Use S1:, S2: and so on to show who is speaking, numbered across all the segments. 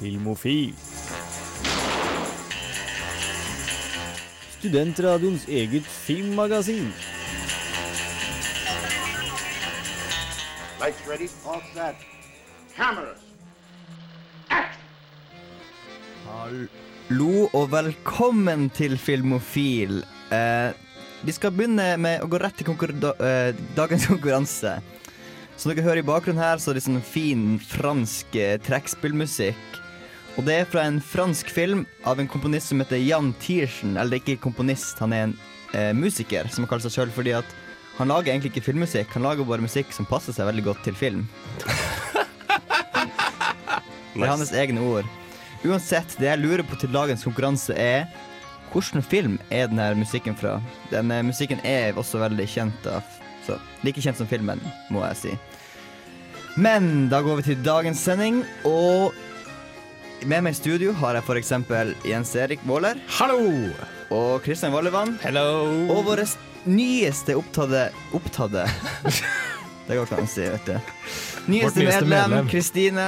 S1: Filmofil. Studentradioens eget filmmagasin.
S2: Lights ready, all set. Cameras. Action!
S3: Hallo og velkommen til Filmofil. Eh, vi skal begynne med å gå rett til konkur da, eh, dagens konkurranse. Som dere hører i bakgrunnen her, så er det sånn fin fransk eh, trekkspillmusikk. Og det er fra en fransk film av en komponist som heter Jan Tiersen. Eller ikke komponist, han er en eh, musiker som har kaller seg sjøl fordi at han lager egentlig ikke filmmusikk. Han lager bare musikk som passer seg veldig godt til film. Det er hans egne ord. Uansett, det jeg lurer på til dagens konkurranse er hvilken film er denne musikken fra? Denne musikken er også veldig kjent av så, Like kjent som filmen, må jeg si. Men da går vi til dagens sending, og med meg i studio har jeg f.eks. Jens Erik Våler
S4: Hallo!
S3: og Kristian Vallevann.
S4: Hello!
S3: Og vår nyeste opptatte Opptatte? det går ikke an å si, vet du. Nyeste,
S4: nyeste
S3: medlem,
S4: medlem.
S3: Kristine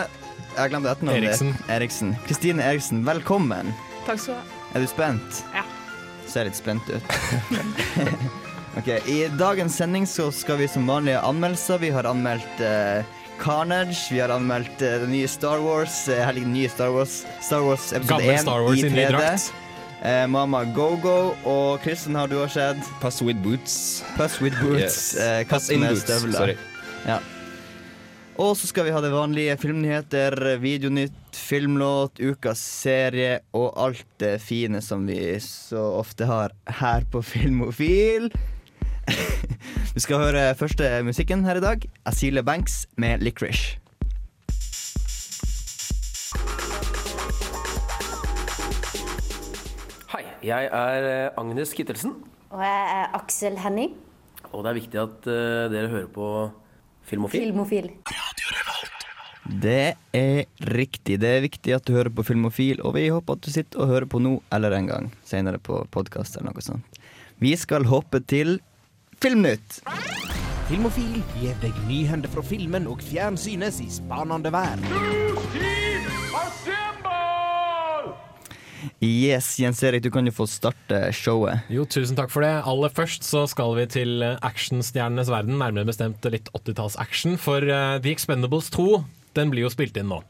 S3: Jeg glemte etternavnet.
S4: Eriksen.
S3: Eriksen. Kristine Eriksen, velkommen.
S5: Takk skal du ha.
S3: Er du spent?
S5: Ja.
S3: Ser litt spent ut. ok, I dagens sending så skal vi som vanlig ha anmeldelser. Vi har anmeldt eh, Carnage, vi har anmeldt eh, det nye Star Wars. Uh, her ligger den nye Star Wars Star Wars episode
S4: Gammel
S3: 1
S4: Star Wars
S3: i
S4: i
S3: 3D.
S4: drakt.
S3: Eh, Mama Go-Go og Kristen har du òg sett.
S6: Pass with boots.
S3: Puss with boots.
S6: Yes.
S3: Eh,
S6: Pass
S3: katt
S6: in
S3: med støvler.
S6: Sorry.
S3: Ja. Og så skal vi ha det vanlige filmnyheter, videonytt, filmlåt, ukas serie og alt det fine som vi så ofte har her på Filmofil. vi skal høre første musikken her i dag. Asile Banks med 'Licorice'.
S7: Hei, jeg er eh, Agnes Kittelsen,
S8: Og jeg er Aksel Henning,
S7: og det er viktig at uh, dere hører på Filmofil.
S8: filmofil.
S3: Det er riktig. Det er viktig at du hører på Filmofil, og vi håper at du sitter og hører på nå eller en gang senere på podkast eller noe sånt. Vi skal hoppe til Filmnytt.
S9: Filmofil gir deg nyhender fra filmen og fjernsynets i spanende vær.
S3: Yes, Jens Erik, du kan jo få starte showet.
S4: Jo, tusen takk for det. Aller først så skal vi til actionstjernenes verden, nærmere bestemt litt 80-talls-action. For uh, The Expendables 2 den blir jo spilt inn nå.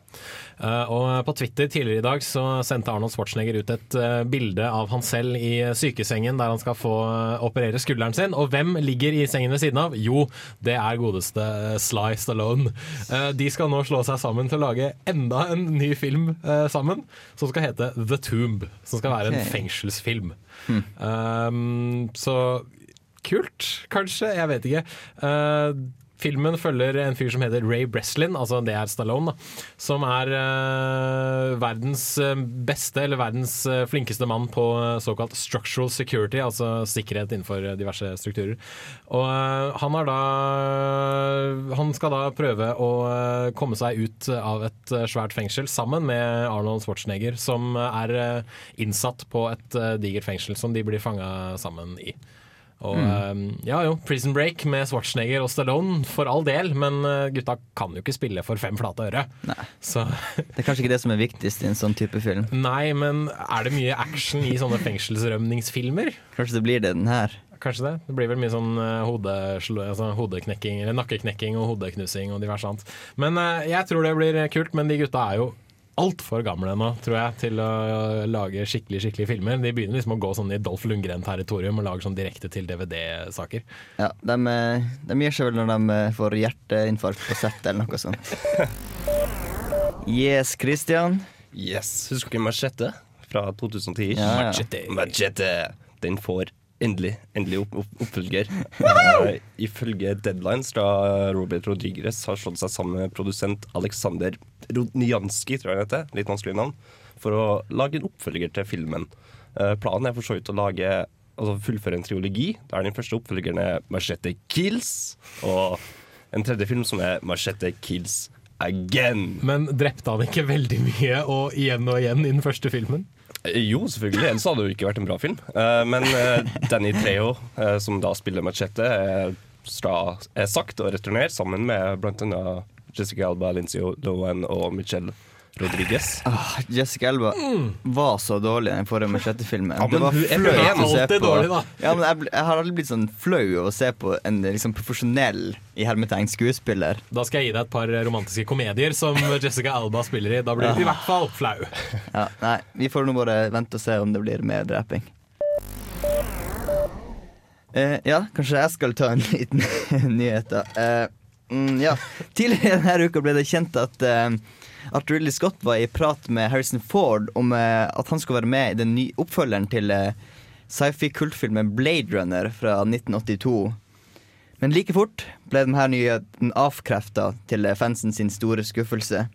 S4: Eh, og på Twitter tidligere i dag så sendte Arnold Schwarzenegger ut et eh, bilde av han selv i sykesengen der han skal få eh, operere skulderen sin. Og hvem ligger i sengen ved siden av? Jo, det er godeste Sly Stallone. De skal nå slå seg sammen til å lage enda en ny film sammen, som skal hete The Tomb. Som skal være en fengselsfilm. Um, så kult, kanskje. Jeg vet ikke. Uh, Filmen følger en fyr som heter Ray Breslin, altså det er Stallone, da, som er uh, verdens uh, beste, eller verdens uh, flinkeste mann på såkalt structural security, altså sikkerhet innenfor diverse strukturer. Og uh, han har da Han skal da prøve å komme seg ut av et svært fengsel sammen med Arnold Schwarzenegger, som er innsatt på et digert fengsel som de blir fanga sammen i. Og eh, ja jo, Prison Break med Schwarzenegger og Stallone, for all del, men eh, gutta kan jo ikke spille for fem flate øre. Så
S3: Det er kanskje ikke det som er viktigst i en sånn type film.
S4: nei, men er det mye action i sånne fengselsrømningsfilmer?
S3: Kanskje det blir det den her.
S4: Kanskje det. Det blir vel mye sånn eh, hodesl- altså, hodeknekking, eller nakkeknekking og hodeknusing og diverse annet. Men eh, jeg tror det blir kult, men de gutta er jo altfor gamle nå, tror jeg, til å lage skikkelig skikkelig filmer. De begynner liksom å gå sånn i Dolph Lundgren-territorium og lager sånn direkte til DVD-saker.
S3: Ja, de, de gjør seg vel når de eh, får hjerteinfarkt på sett eller noe sånt. Yes, Christian.
S6: Yes. Husker du Machete fra 2010?
S3: Ja, ja.
S4: Machete.
S6: Machete. Den får endelig, endelig opp, opp, oppfølger. Uh, ifølge Deadlines fra Robert Rodriguez har slått seg sammen med produsent Aleksander Rodnianski, tror jeg han heter, litt vanskelig navn, for å lage en oppfølger til filmen. Uh, planen er for så vidt å lage altså fullføre en triologi, der den første oppfølgeren er Machete Kills, og en tredje film som er Machete Kills Again.
S4: Men drepte han ikke veldig mye og igjen og igjen i den første filmen?
S6: Eh, Jo, selvfølgelig. Ellers hadde det jo ikke vært en bra film. Eh, men eh, Danny Trejo, eh, som da spiller Machete, er, sagt å returnere sammen med bl.a. Jessica Alba, Lindsay Lohan og Michelle Rodriguez.
S3: Ah, Jessica Elba var så dårlig i den forrige machete-filmen.
S6: Ja,
S3: det var flaut å se
S4: Alltid
S3: på.
S4: dårlig.
S3: Ja, men jeg, jeg har aldri blitt sånn flau av å se på en liksom, profesjonell i hermetegn skuespiller.
S4: Da skal jeg gi deg et par romantiske komedier som Jessica Alba spiller i. Da blir du i hvert fall flau.
S3: Ja, nei, vi får nå bare vente og se om det blir mer dreping. Eh, ja, kanskje jeg skal ta en liten nyhet, da. Eh, mm, ja. Tidligere denne uka ble det kjent at, eh, at Ridley Scott var i prat med Harrison Ford om eh, at han skulle være med i den nye oppfølgeren til eh, sci-fi-kultfilmen Blade Runner fra 1982. Men like fort ble denne nyheten avkrefta til eh, fansen sin store skuffelse.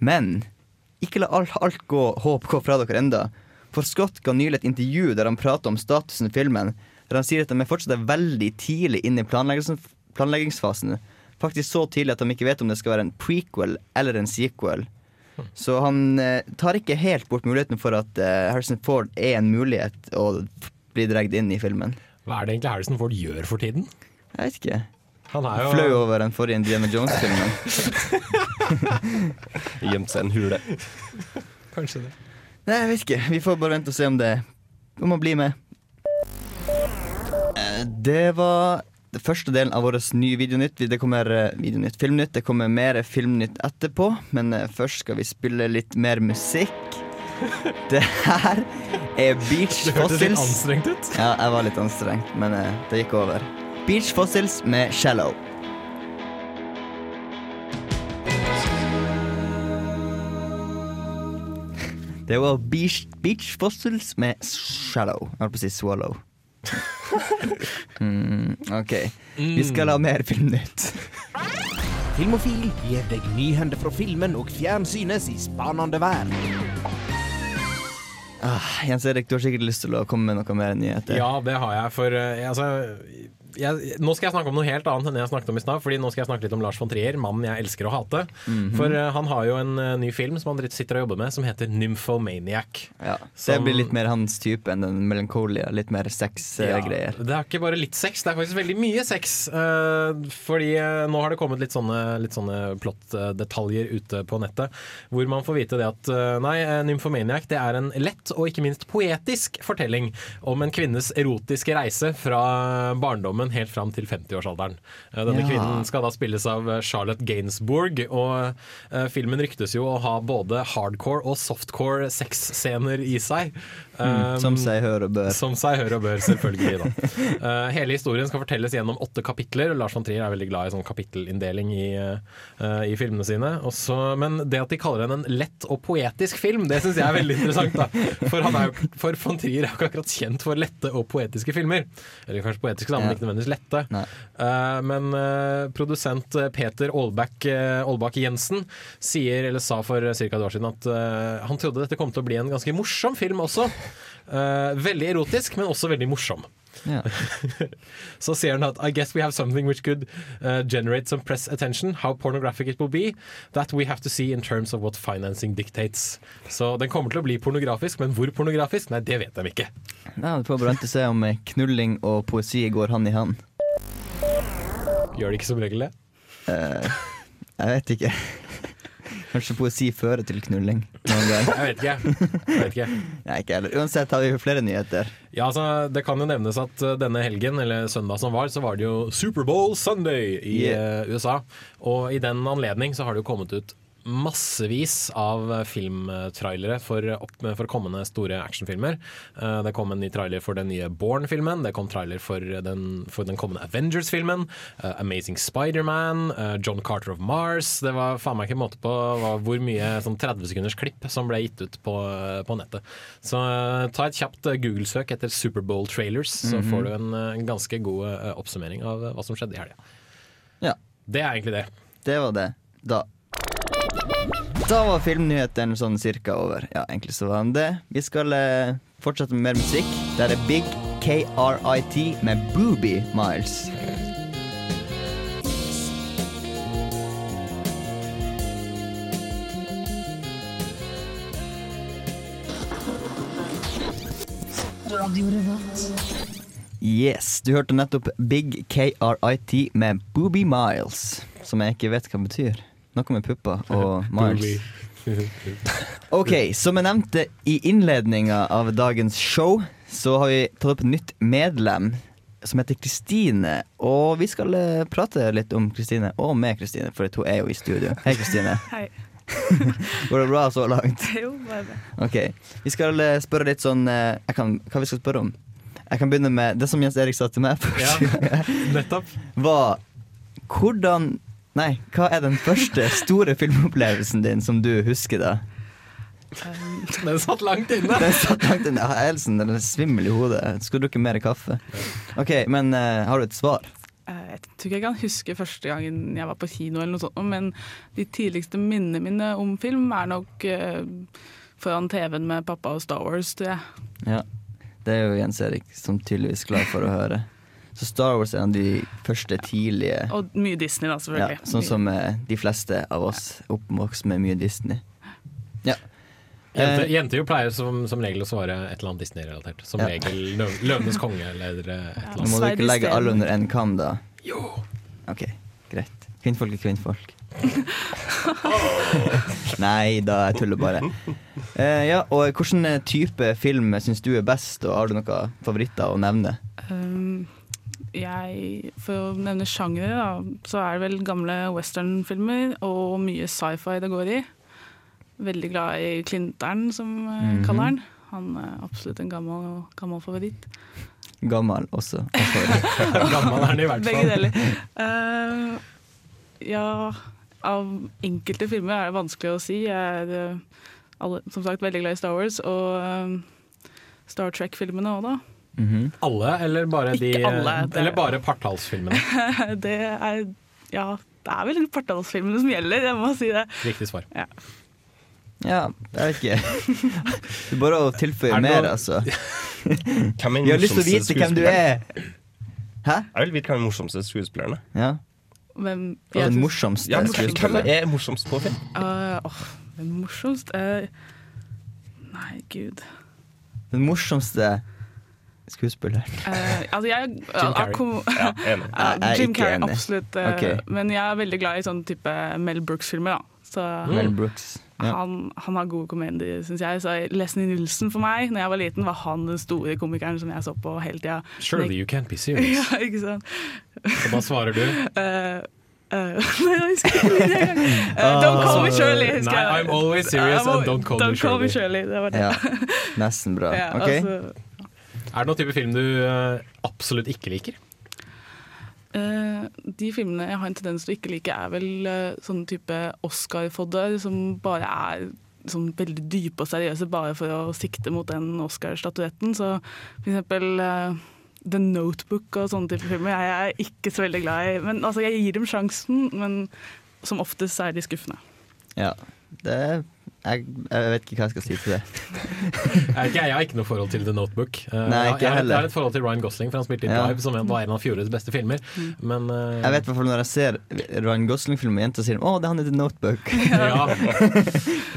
S3: Men ikke la alt, alt gå, håp gå fra dere enda. For Scott ga nylig et intervju der han prater om statusen i filmen. Der han sier at de fortsatt er veldig tidlig inne i planleggings- planleggingsfasen. Faktisk så tidlig at de ikke vet om det skal være en prequel eller en sequel. Så han eh, tar ikke helt bort muligheten for at eh, Harrison Ford er en mulighet å bli dratt inn i filmen.
S4: Hva er det egentlig Harrison Ford gjør for tiden?
S3: Jeg vet ikke.
S4: Han er jo
S3: Fløy over den forrige Indiana Jones-filmen.
S6: Gjemt seg i en hule.
S4: Kanskje det.
S3: Nei, jeg vet ikke. Vi får bare vente og se om det Om han blir med. Eh, Det var første delen av vårt nye Videonytt. Det kommer eh, videonytt, Filmnytt. Det kommer mer Filmnytt etterpå, men eh, først skal vi spille litt mer musikk. Det her er Beach Fossils.
S4: Det hørtes litt anstrengt ut.
S3: Ja, jeg var litt anstrengt, men eh, det gikk over. Beach Fossils med Shallow. Det var Beach, beach Fossils med Shallow. Jeg holdt på å si Swallow. Mm, OK. Vi skal ha mer Filmnytt.
S9: Filmofil gir deg nyhender fra filmen og fjernsynets i spanende verden.
S3: Ah, Jens Erik, du har sikkert lyst til å komme med noe mer nyheter.
S4: Ja, det har jeg. For eh, altså, jeg, nå skal jeg snakke om noe helt annet enn jeg snakket om i stad. Fordi nå skal jeg snakke litt om Lars von Trier, mannen jeg elsker å hate.
S3: Mhm.
S4: For uh, han har jo en uh, ny film som han sitter og jobber med, som heter Nymphomaniac.
S3: Ja, så det blir litt mer hans type enn den melankolia. Litt mer sexgreier.
S4: det er ikke bare litt sex, det er faktisk veldig mye sex. Uh, fordi nå har det kommet litt sånne, litt sånne plottdetaljer ute på nettet, hvor man får vite det at nei, Nymphomaniac det er en lett og ikke minst poetisk fortelling om en kvinnes erotiske reise fra barndommen helt fram til 50-årsalderen. Eh, denne
S3: Ja.
S4: kvinnen skal da spilles av eh, Charlotte Gainsbourg, og eh, filmen ryktes jo å ha både hardcore og softcore sexscener i seg.
S3: Mm, som seg hør og bør.
S4: som seg hør og bør, selvfølgelig. da. Hele historien skal fortelles gjennom åtte kapitler. Lars von Trier er veldig glad i sånn kapittelinndeling i, i filmene sine. Også, men det at de kaller den en lett og poetisk film, det syns jeg er veldig interessant. da. For, han er jo, for von Trier er jo ikke akkurat kjent for lette og poetiske filmer. Eller kanskje poetiske, da, men ikke nødvendigvis lette.
S3: Nei.
S4: Eh, men uh, produsent eh, Peter Aalbakk uh, Jensen sier, eller sa for ca. et år siden at han trodde dette kom til å bli en ganske morsom film også. Veldig erotisk, men også veldig morsom. Så sier han at I guess we have something which could uh, generate some press attention. How pornographic it will be. That we have to see in terms of what financing dictates. Så den kommer til å bli pornografisk, men hvor pornografisk? Nei, det vet de ikke.
S3: Ja, det får bare se om eh, knulling og poesi går hand i hand.
S4: Gjør det ikke som regel det?
S3: Uh, jeg vet ikke. Kanskje poesi fører til knulling.
S4: Jeg vet ikke. Jeg vet ikke.
S3: Nei, ikke heller. Uansett har vi jo flere nyheter.
S4: Ja, altså, Det kan jo nevnes at uh, denne helgen, eller søndag som var, så var det jo Superbowl Sunday i
S3: Yeah.
S4: uh, USA. Og i den anledning så har det jo kommet ut massevis av filmtrailere for, for kommende store actionfilmer. Uh, det kom en ny trailer for den nye Born-filmen, det kom trailer for den, for den kommende Avengers-filmen, uh, Amazing Spider-Man, uh, John Carter of Mars. Det var faen meg ikke måte på hvor mye sånn 30 sekunders klipp som ble gitt ut på, på nettet. Så ta et kjapt Google-søk etter Superbowl-trailers, så får du en, en ganske god oppsummering av hva som skjedde i helga.
S3: Ja,
S4: Det er egentlig det.
S3: det var det. Da. Da var filmnyhetene sånn cirka over. Ja, egentlig så var den det. Vi skal eh, fortsette med mer musikk. Der er Big KRIT med Booby Miles. Yes, du hørte nettopp Big KRIT med Booby Miles, som jeg ikke vet hva betyr. Noe med pupper og miles. OK, som jeg nevnte i innledninga av dagens show, så har vi tatt opp et nytt medlem som heter Kristine. Og vi skal eh, prate litt om Kristine, og med Kristine, for hun er jo i studio. Hei, Kristine.
S5: Hei.
S3: Går det bra så langt?
S5: Jo, bare det.
S3: OK. Vi skal eh, spørre litt sånn eh, jeg kan, Hva vi skal spørre om? Jeg kan begynne med det som Jens Erik sa til meg Ja.
S4: Nettopp.
S3: Var hvordan Nei, hva er den første store filmopplevelsen din som du husker, da?
S4: Den satt langt inne.
S3: Den satt langt inne. Jeg Elsen, den er svimmel i hodet. Skal du drukke mer kaffe? OK, men uh, har du et svar?
S5: Eh, Jeg tror ikke jeg kan huske første gangen jeg var på kino, eller noe sånt, men de tidligste minnene mine om film er nok uh, foran TV-en med pappa og Star Wars, tror jeg.
S3: Ja. Det er jo Jens Erik som tydeligvis glad for å høre. Så Star Wars er en av de første tidlige
S5: Og mye Disney, da, selvfølgelig. ja.
S3: Sånn som eh, de fleste av oss oppvokst med mye Disney. Ja.
S4: Jenter,
S3: Eh,
S4: jenter jo pleier som, som regel å svare et eller annet Disney-relatert. Som
S3: Ja.
S4: regel Løv- Løvenes konge eller eh, et eller
S3: Nå
S4: annet.
S3: må du ikke legge alle under én kam, da.
S4: Jo.
S3: OK, greit. Kvinnfolk er kvinnfolk. Nei da, jeg tuller bare. Uh, ja, og Hvilken type film syns du er best, og har du noen favoritter å nevne?
S5: Um, jeg, for å nevne sjangere, da, så er det vel gamle westernfilmer og mye sci-fi det går i. Veldig glad i Klintern, som mm
S3: -hmm.
S5: kaller han. Han er absolutt en gammel, gammel favoritt.
S3: Gammel også.
S4: Gammel er han i hvert
S5: Begge
S4: fall.
S5: deler. Uh, ja, av enkelte filmer er det vanskelig å si. Jeg er eh, alle, som sagt veldig glad i Star Wars, og uh, Star Trek-filmene òg, da.
S3: Mhm.
S4: Alle, eller bare de
S5: Ikke alle, det-
S4: Eller bare partallsfilmene?
S5: det er Ja, det er vel partallsfilmene som gjelder, jeg må si det.
S4: Riktig svar.
S3: Ja, jeg vet ikke. Det er bare å tilføye
S4: Er
S3: mer,
S4: noe-
S3: altså.
S6: Hvem er
S3: Vi har lyst til å vite hvem du er. Hæ?
S6: Jeg vil vite hvem er den morsomste skuespilleren
S3: Ja,
S5: Hvem
S3: og den morsomste
S6: Ja, skuespilleren. hvem er morsomst på film?
S5: Uh, oh, den? Eh, nei, gud.
S3: Den morsomste skuespilleren.
S5: Uh, altså, jeg
S4: Jim Carrey.
S6: Ja, enig.
S5: Ja,
S3: er
S5: Jim Carrey,
S3: enig.
S5: absolutt. Uh,
S3: okay.
S5: Men jeg er veldig glad i sånn type Mel Brooks-filmer. da. Så
S3: Mel Brooks. Ja.
S5: han, han har gode komedier, syns jeg. Så Leslie Nielsen for meg, når jeg var liten, var han den store komikeren som jeg så på hele tida.
S4: Surely you can't be serious.
S5: Ja, ikke sant?
S4: Og hva svarer du
S5: Uh, eh, Nei, jeg husker ikke det engang. Don't call me Shirley.
S4: Nei. I'm always serious and don't call me
S5: me
S4: Shirley.
S5: Shirley. Det var det.
S3: ja. Nesten bra.
S5: Ja,
S3: OK?
S5: altså,
S4: Er det noen type film du eh, absolutt ikke liker?
S5: Uh, de filmene jeg har en tendens til å ikke like, er vel uh, sånne type Oscar-fodder som bare er sånn veldig dype og seriøse bare for å sikte mot den Oscar-statuetten. Så for eksempel uh, The Notebook og sånne type filmer jeg er ikke så veldig glad i. Men altså, jeg gir dem sjansen, men som oftest er de skuffende.
S3: Ja. Det er jeg, jeg vet ikke hva jeg skal si til det.
S4: Jeg, jeg har ikke noe forhold til The Notebook. Eh,
S3: Nei,
S4: jeg,
S3: ikke
S4: jeg, har, jeg har et forhold til Ryan Gosling, for han spilte i
S3: Ja.
S4: Drive, som var en av fjorårets beste filmer. Men uh...
S3: Jeg vet i hvert fall når jeg ser Ryan Gosling-film med jenter sier 'Å, det er han i The Notebook'.
S4: ja.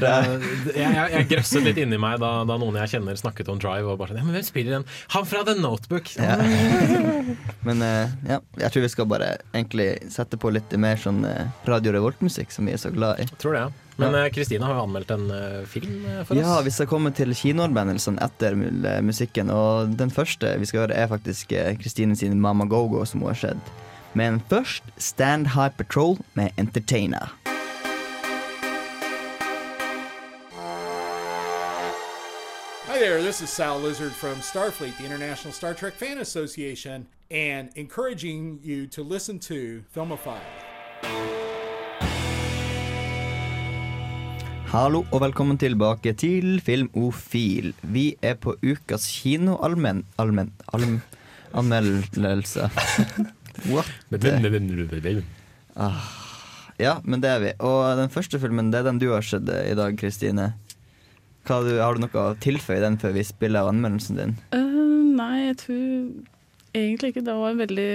S4: Jeg, jeg, jeg grøsset litt inni meg da, da noen jeg kjenner snakket om Drive. Og bare sånn, ja, men hvem spiller den? Han fra The Notebook!
S3: Ja. Men uh, ja, jeg tror vi skal bare egentlig sette på litt mer sånn eh, Radio Revolt-musikk, som vi er så glad i.
S4: Tror det, ja. Men eh, Kristina har jo anmeldt en eh, film for oss.
S3: Ja, vi skal komme til kinoanmeldelsene etter eh, musikken. Og den første vi skal høre, er faktisk eh, Kristine sin Mama Go-Go, som hun har sett. Men først Stand High Patrol med Entertainer.
S10: Hi there, this is Sal Lizard from Starfleet, the International Star Trek Fan Association, and encouraging you to listen to Filmophile.
S3: Hallo og velkommen tilbake til Filmofil. Vi er på ukas kinoallmenn... Allmenn... Allm, anmeldelse. What? Ah, ja, men det er vi. Og den første filmen, det er den du har sett eh, i dag, Kristine. Har du, har du noe å tilføye den før vi spiller av anmeldelsen din?
S5: Uh, nei, jeg tror egentlig ikke. Det var en veldig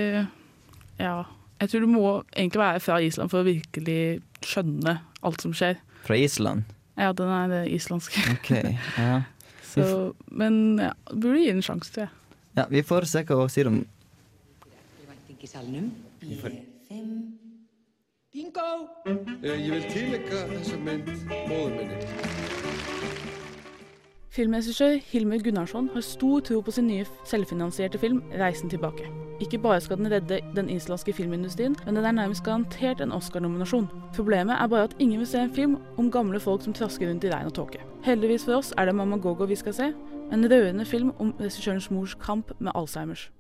S5: Ja. Jeg tror du må egentlig være fra Island for å virkelig skjønne alt som skjer.
S3: Fra Island?
S5: Ja, den er det islandske.
S3: OK. Ja.
S5: Så, men ja, burde gi den en sjanse, tror jeg.
S3: ja, vi får se hva hun sier om
S11: Væntingisalnum B5 Bingo! Jeg vil tillegge þessa mynd móður minni.
S5: Filmregissør Hilmer Gunnarsson har stor tro på sin nye selvfinansierte film 'Reisen tilbake'. Ikke bare skal den redde den islandske filmindustrien, men den er nærmest garantert en Oscar-nominasjon. Problemet er bare at ingen vil se en film om gamle folk som trasker rundt i regn og tåke. Heldigvis for oss er det Mamma Gogo vi skal se, en rørende film om regissørens mors kamp med Alzheimers.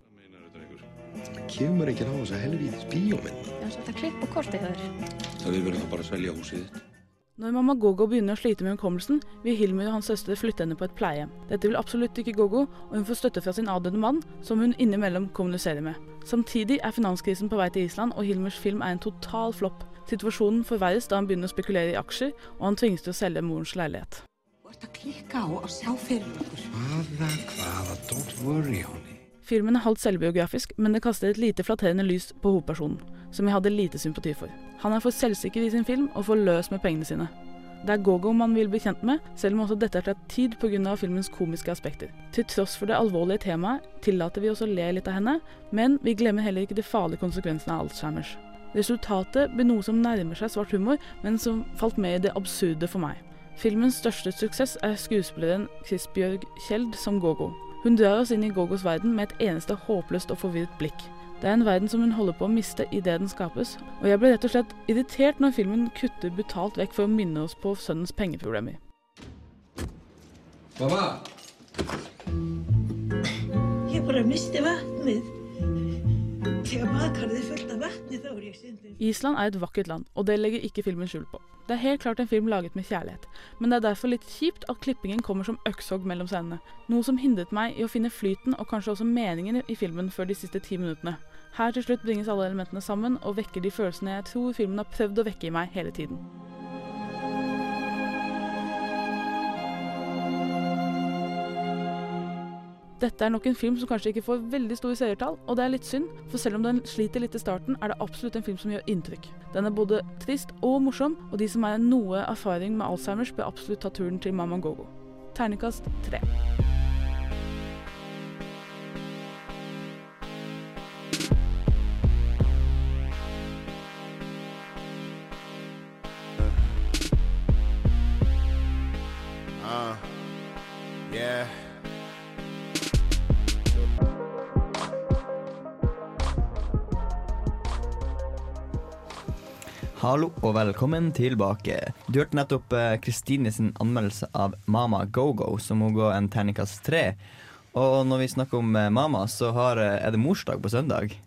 S11: Kemur ekki á þessa helvítis bíómynd.
S12: Jeg har satt klipp på kortet her.
S11: Það við verðum bare bara að selja húsið þitt.
S5: Når mamma Gogo begynner å slite med hukommelsen, vil Hilmer og hans søster flytte henne på et pleiehjem. Dette vil absolutt ikke Gogo, og hun får støtte fra sin avdøde mann, som hun innimellom kommuniserer med. Samtidig er finanskrisen på vei til Island, og Hilmers film er en total flopp. Situasjonen forverres da han begynner å spekulere i aksjer, og han tvinges til å selge morens leilighet. Filmen er halvt selvbiografisk, men det kaster et lite flatterende lys på hovedpersonen, som jeg hadde lite sympati for. Han er for selvsikker i sin film og for løs med pengene sine. Det er Gogo man vil bli kjent med, selv om også dette har tatt tid pga. filmens komiske aspekter. Til tross for det alvorlige temaet tillater vi oss å le litt av henne, men vi glemmer heller ikke de farlige konsekvensene av Alzheimers. Resultatet blir noe som nærmer seg svart humor, men som falt med i det absurde for meg. Filmens største suksess er skuespilleren Chris Bjørg Kjeld som Gogo. Hun drar oss inn i Gogos verden med et eneste håpløst og forvirret blikk. Det er en verden som hun holder på å miste idet den skapes, og jeg ble rett og slett irritert når filmen kutter brutalt vekk for å minne oss på sønnens pengeproblemer.
S11: Mamma!
S13: Jeg bare misti vatnið.
S5: Island er et vakkert land, og det legger ikke filmen skjul på. Det er helt klart en film laget med kjærlighet, men det er derfor litt kjipt at klippingen kommer som økshogg mellom scenene. Noe som hindret meg i å finne flyten og kanskje også meningen i filmen før de siste ti minuttene. Her til slutt bringes alle elementene sammen og vekker de følelsene jeg tror filmen har prøvd å vekke i meg hele tiden. Dette er nok en film som kanskje ikke får veldig store seertall, og det er litt synd, for selv om den sliter litt i starten, er det absolutt en film som gjør inntrykk. Den er både trist og morsom, og de som har noe erfaring med Alzheimers, bør absolutt ta turen til Mamma Gogo. Terningkast tre.
S3: Hallo og velkommen tilbake. Du hørte nettopp eh, Kristine sin anmeldelse av Mama Go-Go, som hun ga en terningkast tre. Og når vi snakker om eh, Mama, så har, eh, er det morsdag på søndag.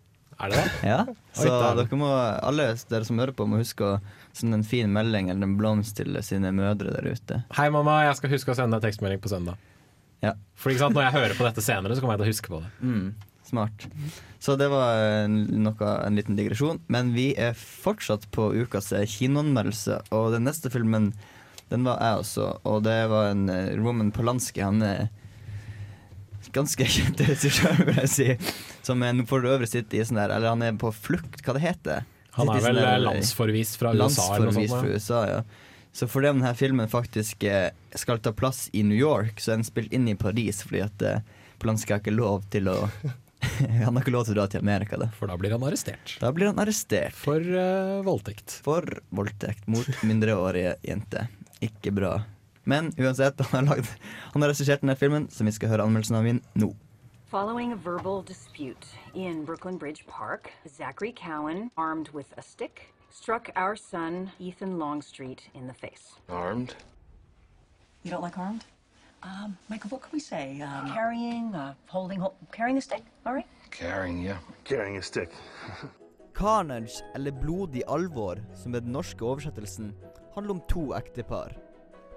S4: Er det det?
S3: Ja, Så dere må, alle dere som hører på, må huske å sende en fin melding eller en blomst til sine mødre der ute.
S4: Hei, mamma, jeg skal huske å sende deg tekstmelding på søndag.
S3: Ja.
S4: For Når jeg hører på dette senere, så kommer jeg til å huske på det.
S3: Mm, smart. Så det var en, noe, en liten digresjon. Men vi er fortsatt på ukas eh, kinoanmeldelse, og den neste filmen den var jeg også. Og det var en eh, Roman Polanski. Han er ganske kjent regissør, vil jeg si. Som er for øvrig sitter i sånn der Eller han er på flukt, hva det heter
S4: Han er vel
S3: sånn der-
S4: landsforvist fra USA eller noe sånt.
S3: fra. USA, ja. Så fordi denne filmen faktisk eh, skal ta plass i New York, så er den spilt inn i Paris fordi at eh, Polanski har ikke lov til å Han har ikke lov til å dra til Amerika, da.
S4: For da blir han arrestert.
S3: Da blir han arrestert.
S4: For uh, voldtekt.
S3: For voldtekt mot mindreårige jenter. Ikke bra. Men uansett, han har, lagd, han har regissert denne filmen, som vi skal høre anmeldelsen av min nå.
S14: Following a verbal dispute in Brooklyn Bridge Park, Zachary Cowan, armed with a stick, struck our son, Ethan Longstreet, in the face.
S11: Armed?
S15: You don't like armed? Um, Michael, what can we say? Um, carrying, uh, holding, hol- carrying the stick. All right.
S11: Carrying, yeah. Carrying a stick.
S3: Carnage, eller Blodig alvor, som er den norske oversettelsen, handler om to ektepar.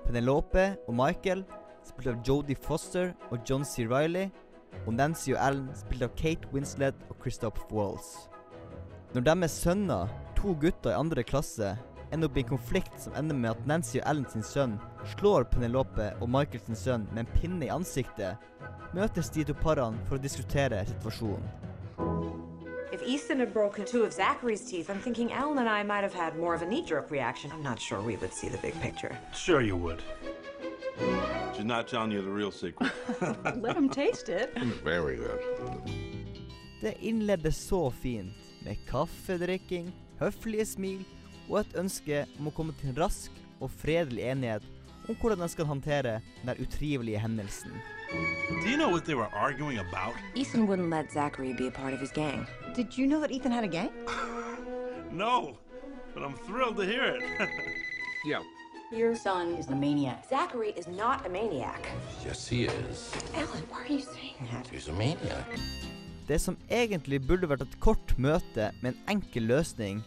S3: Penelope og Michael, spilt av Jodie Foster og John C. Reilly, og Nancy og Ellen, spilt av Kate Winslet og Christoph Walls. Når deres sønner, to gutter i andre klasse, ender opp i en konflikt som ender med at Nancy og Ellen sin sønn slår Penelope og Michael sin sønn med en pinne i ansiktet, møtes de to parene for å diskutere situasjonen.
S16: If Easton had broken two of Zachary's teeth, I'm thinking Alan and I might have had more of a knee jerk reaction. I'm not sure we would see the big picture.
S17: Sure you would. She's not telling you the real secret.
S15: Let him taste it.
S11: Very good.
S3: Det innledde så fint, med kaffedrikking, høflige smil og et ønske om å komme til en rask og fredelig enighet om hvordan de skal håndtere den utrivelige hendelsen.
S17: Do you know what they were arguing about?
S14: Ethan wouldn't let Zachary be a part of his gang. Did you know that Ethan had a gang?
S17: No, but I'm thrilled to hear it.
S14: Yeah. Your son is a maniac. Zachary is not a maniac.
S12: Yes, he is.
S14: Ellen, why are you saying that?
S12: He's a maniac.
S3: Det som egentlig burde vært et kort møte med en enkel løsning,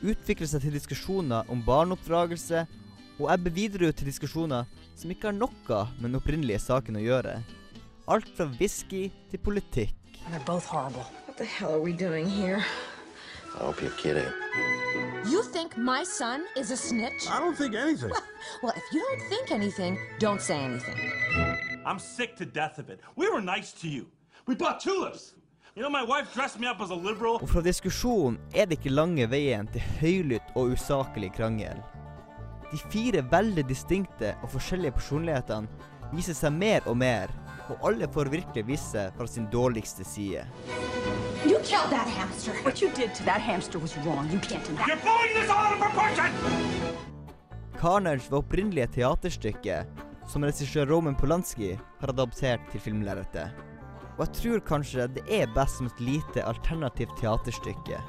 S3: utvikler seg til diskusjoner om barneoppdragelse og ebber videre ut til diskusjoner som ikke har noe med den opprinnelige saken å gjøre. Alt fra whisky til politikk.
S14: They're both horrible. What the hell are we doing here?
S12: I hope you're kidding.
S18: You think my son is a snitch?
S17: I don't think anything.
S18: Well, if you don't think anything, don't say anything.
S17: I'm sick to death of it. We were nice to you. We bought tulips. You know, my wife dressed me up as a liberal.
S3: Og fra diskusjonen er det ikke lange veien til høylytt og usaklig krangel. De fire veldig distinkte og forskjellige personlighetene viser seg mer og mer, og alle får virkelig vise fra sin dårligste side.
S18: You killed that hamster. What you did to that hamster was wrong. You can't deny.
S17: You're blowing this all out of proportion!
S3: Carnage var opprinnelig et teaterstykke som regissør Roman Polanski har adaptert til filmlerretet. Og jeg tror kanskje det er best som et lite alternativt teaterstykke.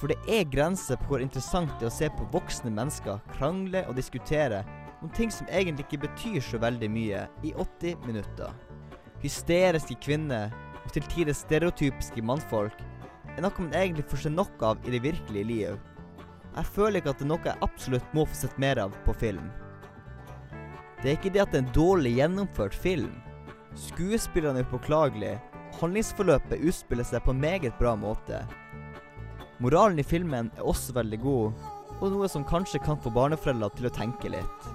S3: For det er grenser på hvor interessant det er å se på voksne mennesker krangle og diskutere om ting som egentlig ikke betyr så veldig mye, i 80 minutter. Hysteriske kvinner og til tider stereotypiske mannfolk er noe man egentlig får se nok av i det virkelige liv. Jeg føler ikke at det er noe jeg absolutt må få sett mer av på film. Det er ikke det at det er en dårlig gjennomført film. Skuespillerne er upåklagelige, handlingsforløpet utspiller seg på en meget bra måte. Moralen i filmen er også veldig god, og noe som kanskje kan få barneforeldre til å tenke litt.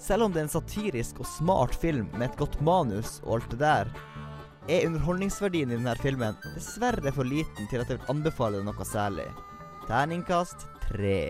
S3: Selv om det er en satirisk og smart film med et godt manus og alt det der, er underholdningsverdien i denne filmen dessverre for liten til at jeg vil anbefale noe særlig. Terningkast tre.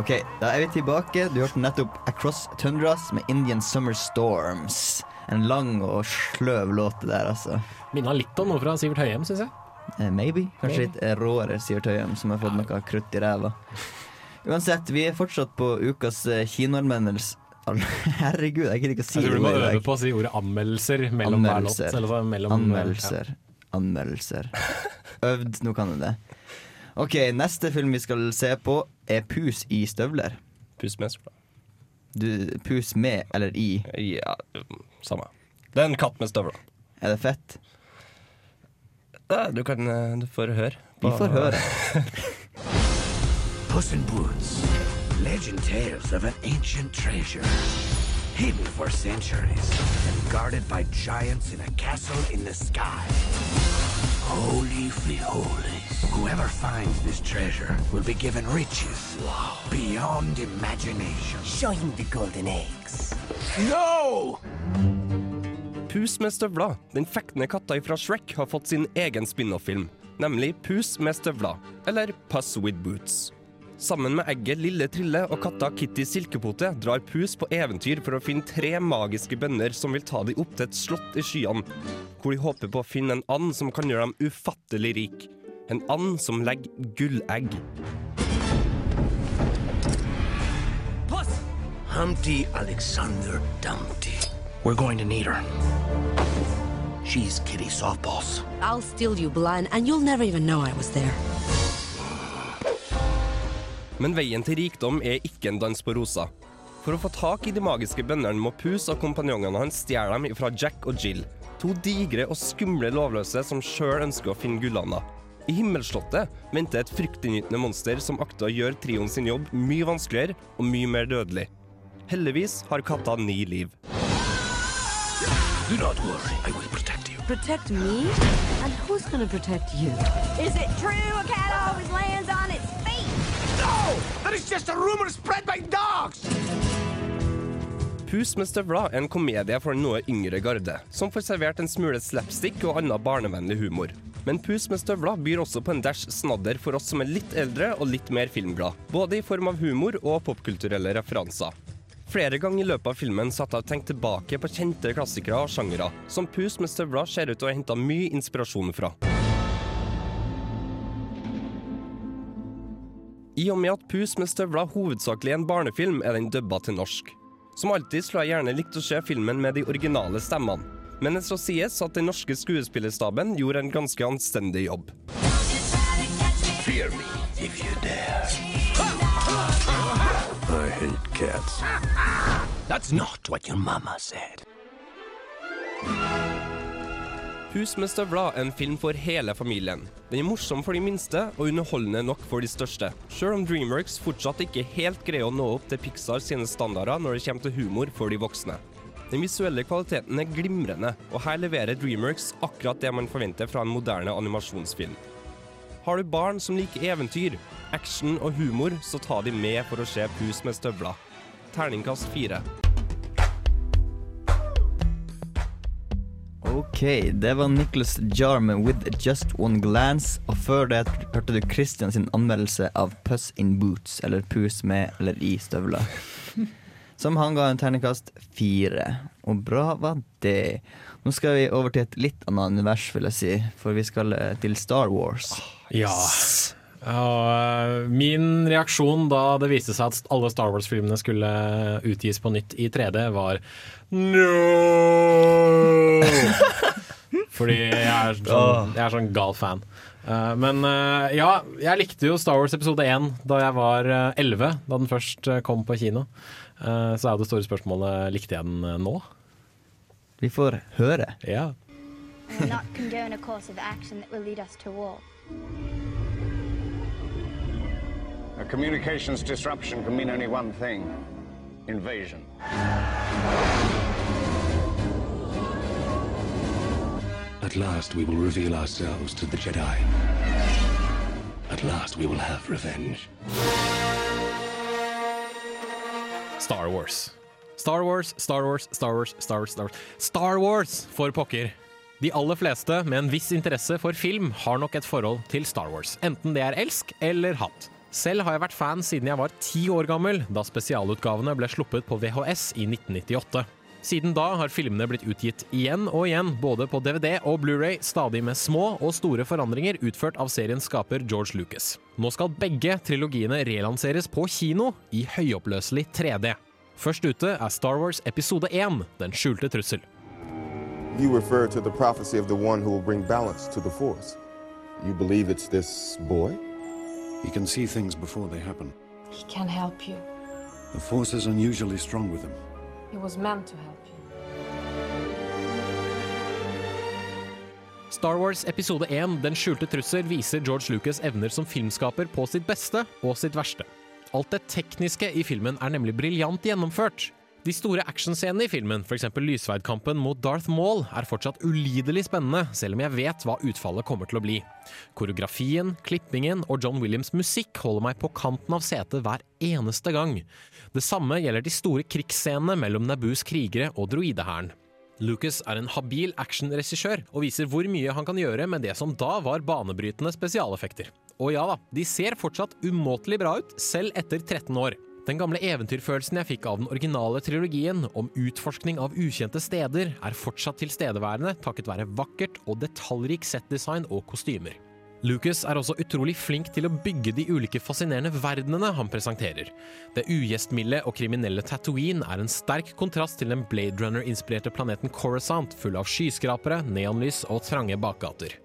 S3: Ok, da er vi tilbake. Du hørte nettopp Across Tundras med Indian Summer Storms. En lang og sløv låt der, altså.
S4: Minna litt om noe fra Sivert Høyem, syns jeg.
S3: Eh, maybe. Kanskje litt eh, råere Sivert Høyem, som har fått noe krutt i ræva. Uansett, vi er fortsatt på ukas eh, kinoanmeldelse. Herregud, jeg gidder ikke å si
S4: Jeg tror du må øve på å si ordet anmeldelser mellom hver låt. Eller mellom,
S3: Anmeldelser. Anmeldelser. Øvd, nå kan du det. Ok, neste film vi skal se på, er Pus i støvler.
S6: Pus med støvler.
S3: Du, pus med eller i?
S6: Ja, samme. Det er en katt med støvler.
S3: Er det fett?
S6: Ja, du kan eh, Du får høre.
S3: Vi får høre.
S19: Puss in Boots. Legend tales of an ancient treasure. Hidden for centuries and guarded by giants in a castle in the sky. Holy holies. Whoever finds this treasure will be given riches beyond imagination.
S20: Show him the golden eggs.
S19: No!
S6: Pus med støvler. Den fektende katta fra Shrek har fått sin egen spin-off-film, nemlig Pus med støvler, eller Puss with Boots. Sammen med egget Lille Trille og katta Kitty Silkepote drar Pus på eventyr for å finne tre magiske bønder som vil ta dem opp til et slott i skyene, hvor de håper på å finne en and som kan gjøre dem ufattelig rik. En and som legger gullegg.
S19: Puss! Humpty Alexander Dumpty. We're going to need her. She's Kitty Softballs.
S18: I'll steal you blind, and you'll never even know I was there.
S6: Men veien til rikdom er ikke en dans på roser. For å få tak i de magiske bøndene må Pus og kompanjongene hans stjele dem fra Jack og Jill. To digre og skumle lovløse som sjøl ønsker å finne gullanda. I himmelslottet venter et fryktinngytende monster som akter å gjøre trioen sin jobb mye vanskeligere og mye mer dødelig. Heldigvis har katta ni liv.
S19: Do not worry, I will protect you.
S18: Protect me? And who's gonna protect you?
S21: Is it true a cat always lands on its!
S19: That is just a rumor spread by dogs!
S6: Pus med støvler er en komedie for den noe yngre garde, som får servert en smule slapstick og annen barnevennlig humor. Men Pus med støvler byr også på en dash snadder for oss som er litt eldre og litt mer filmglad, både i form av humor og popkulturelle referanser. Flere ganger i løpet av filmen satt jeg og tenkte tilbake på kjente klassikere og sjangere, som Pus med støvler ser ut til å ha henta mye inspirasjon fra. I og med at Pus med støvler hovedsakelig er en barnefilm, er den dubba til norsk. Som alltid skulle jeg gjerne likt å se filmen med de originale stemmene. Men det skal sies at den norske skuespillerstaben gjorde en ganske anstendig jobb.
S19: Fear me if you dare. I hate cats. That's not what your mama said.
S6: Pus med støvler er en film for hele familien. Den er morsom for de minste og underholdende nok for de største. Selv om Dreamworks fortsatt ikke helt greier å nå opp til Pixar sine standarder når det kommer til humor for de voksne. Den visuelle kvaliteten er glimrende, og her leverer Dreamworks akkurat det man forventer fra en moderne animasjonsfilm. Har du barn som liker eventyr, action og humor, så ta de med for å se Pus med støvler. Terningkast fire.
S3: Ok, det var Nicholas Jarman with Just One Glance. Og før det hørte du Christian sin anmeldelse av Puss in Boots, eller Pus med eller i støvler. Som han ga en terningkast fire. Og bra var det. Nå skal vi over til et litt annet univers, vil jeg si. For vi skal eh, til Star Wars.
S4: Ja. Og eh, min reaksjon da det viste seg at alle Star Wars-filmene skulle utgis på nytt i 3D, var no! Fordi jeg er sånn, jeg er sånn gal fan. Eh, men eh, ja, jeg likte jo Star Wars episode 1 da jeg var eh, 11, da den først kom på kino. Eh, så er jo det store spørsmålet likte jeg den nå.
S3: Vi får høre.
S4: Ja.
S22: A
S23: communications disruption can mean only one thing invasion.
S19: At last we will reveal ourselves to the Jedi. At last we will have revenge.
S4: Star Wars. Star Wars, Star Wars, Star Wars, Star Wars, Star Wars. Star Wars, for pokker! De aller fleste med en viss interesse for film har nok et forhold til Star Wars. Enten det er elsk eller hatt. Selv har jeg vært fan siden jeg var ti år gammel, da spesialutgavene ble sluppet på VHS i 1998. Siden da har filmene blitt utgitt igjen og igjen, både på DVD og Blu-ray, stadig med små og store forandringer utført av seriens skaper George Lucas. Nå skal begge trilogiene relanseres på kino i høyoppløselig 3D. Først ute er Star Wars episode 1, Den skjulte trussel.
S24: You refer to the prophecy of the one who will bring balance to the Force. You believe it's this boy?
S25: He can see things before they happen.
S26: He can help you.
S25: The Force is unusually strong with him.
S26: He was meant to help you.
S4: Star Wars episode 1, Den skjulte trussel, viser George Lucas evner som filmskaper på sitt beste og sitt verste. Alt det tekniske i filmen er nemlig briljant gjennomført. De store actionscenene i filmen, f.eks. lysveidkampen mot Darth Maul, er fortsatt ulidelig spennende, selv om jeg vet hva utfallet kommer til å bli. Koreografien, klippingen og John Williams' musikk holder meg på kanten av setet hver eneste gang. Det samme gjelder de store krigsscenene mellom Nabus krigere og droidehæren. Lucas er en habil actionregissør og viser hvor mye han kan gjøre med det som da var banebrytende spesialeffekter. Og ja da, de ser fortsatt umåtelig bra ut, selv etter 13 år. Den gamle eventyrfølelsen jeg fikk av den originale trilogien om utforskning av ukjente steder, er fortsatt tilstedeværende takket være vakkert og detaljrik settdesign og kostymer. Lucas er også utrolig flink til å bygge de ulike fascinerende verdenene han presenterer. Det ugjestmilde og kriminelle Tatooine er en sterk kontrast til den Blade Runner-inspirerte planeten Coruscant, full av skyskrapere, neonlys og trange bakgater.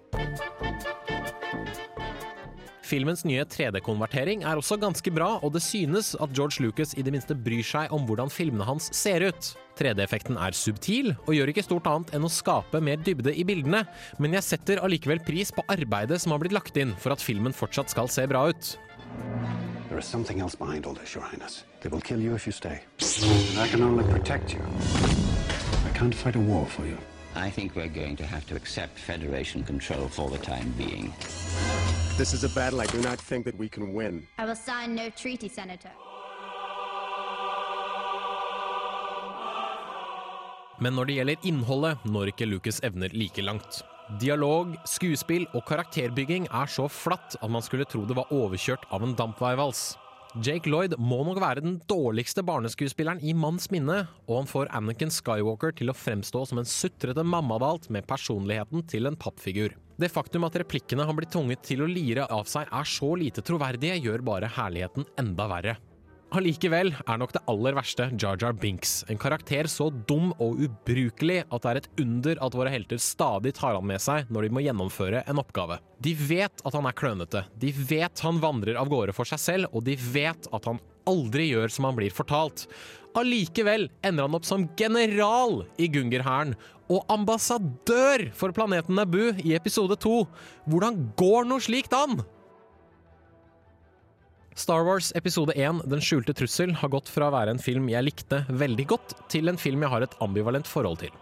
S4: Filmens nye 3D-konvertering er også ganske bra, og det synes at George Lucas i det minste bryr seg om hvordan filmene hans ser ut. 3D-effekten er subtil, og gjør ikke stort annet enn å skape mer dybde i bildene, men jeg setter allikevel pris på arbeidet som har blitt lagt inn for at filmen fortsatt skal se bra ut.
S19: There is something else behind all this, Your Highness. They will kill you if you stay. And I can only protect you. I can't fight a war for you.
S12: I think we're going to have to accept Federation control for the time being.
S24: This is a battle I do not think that we can win.
S22: I will sign no treaty, Senator.
S4: Men når det gjelder innholdet, når ikke Lucas evner like langt. Dialog, skuespill og karakterbygging er så flatt at man skulle tro det var overkjørt av en dampveivals. Jake Lloyd må nok være den dårligste barneskuespilleren i manns minne, og han får Anakin Skywalker til å fremstå som en sutrete mammadalt med personligheten til en pappfigur. Det faktum at replikkene han blir tvunget til å lire av seg er så lite troverdige, gjør bare herligheten enda verre. Allikevel er nok det aller verste Jar Jar Binks. En karakter så dum og ubrukelig at det er et under at våre helter stadig tar han med seg når de må gjennomføre en oppgave. De vet at han er klønete, de vet han vandrer av gårde for seg selv, og de vet at han aldri gjør som han blir fortalt. Allikevel ender han opp som general i Gungerhæren og ambassadør for planeten Naboo i episode to. Hvordan går noe slikt an? Star Wars episode 1, Den skjulte trussel, har gått fra å være en film jeg likte veldig godt, til en film jeg har et ambivalent forhold til.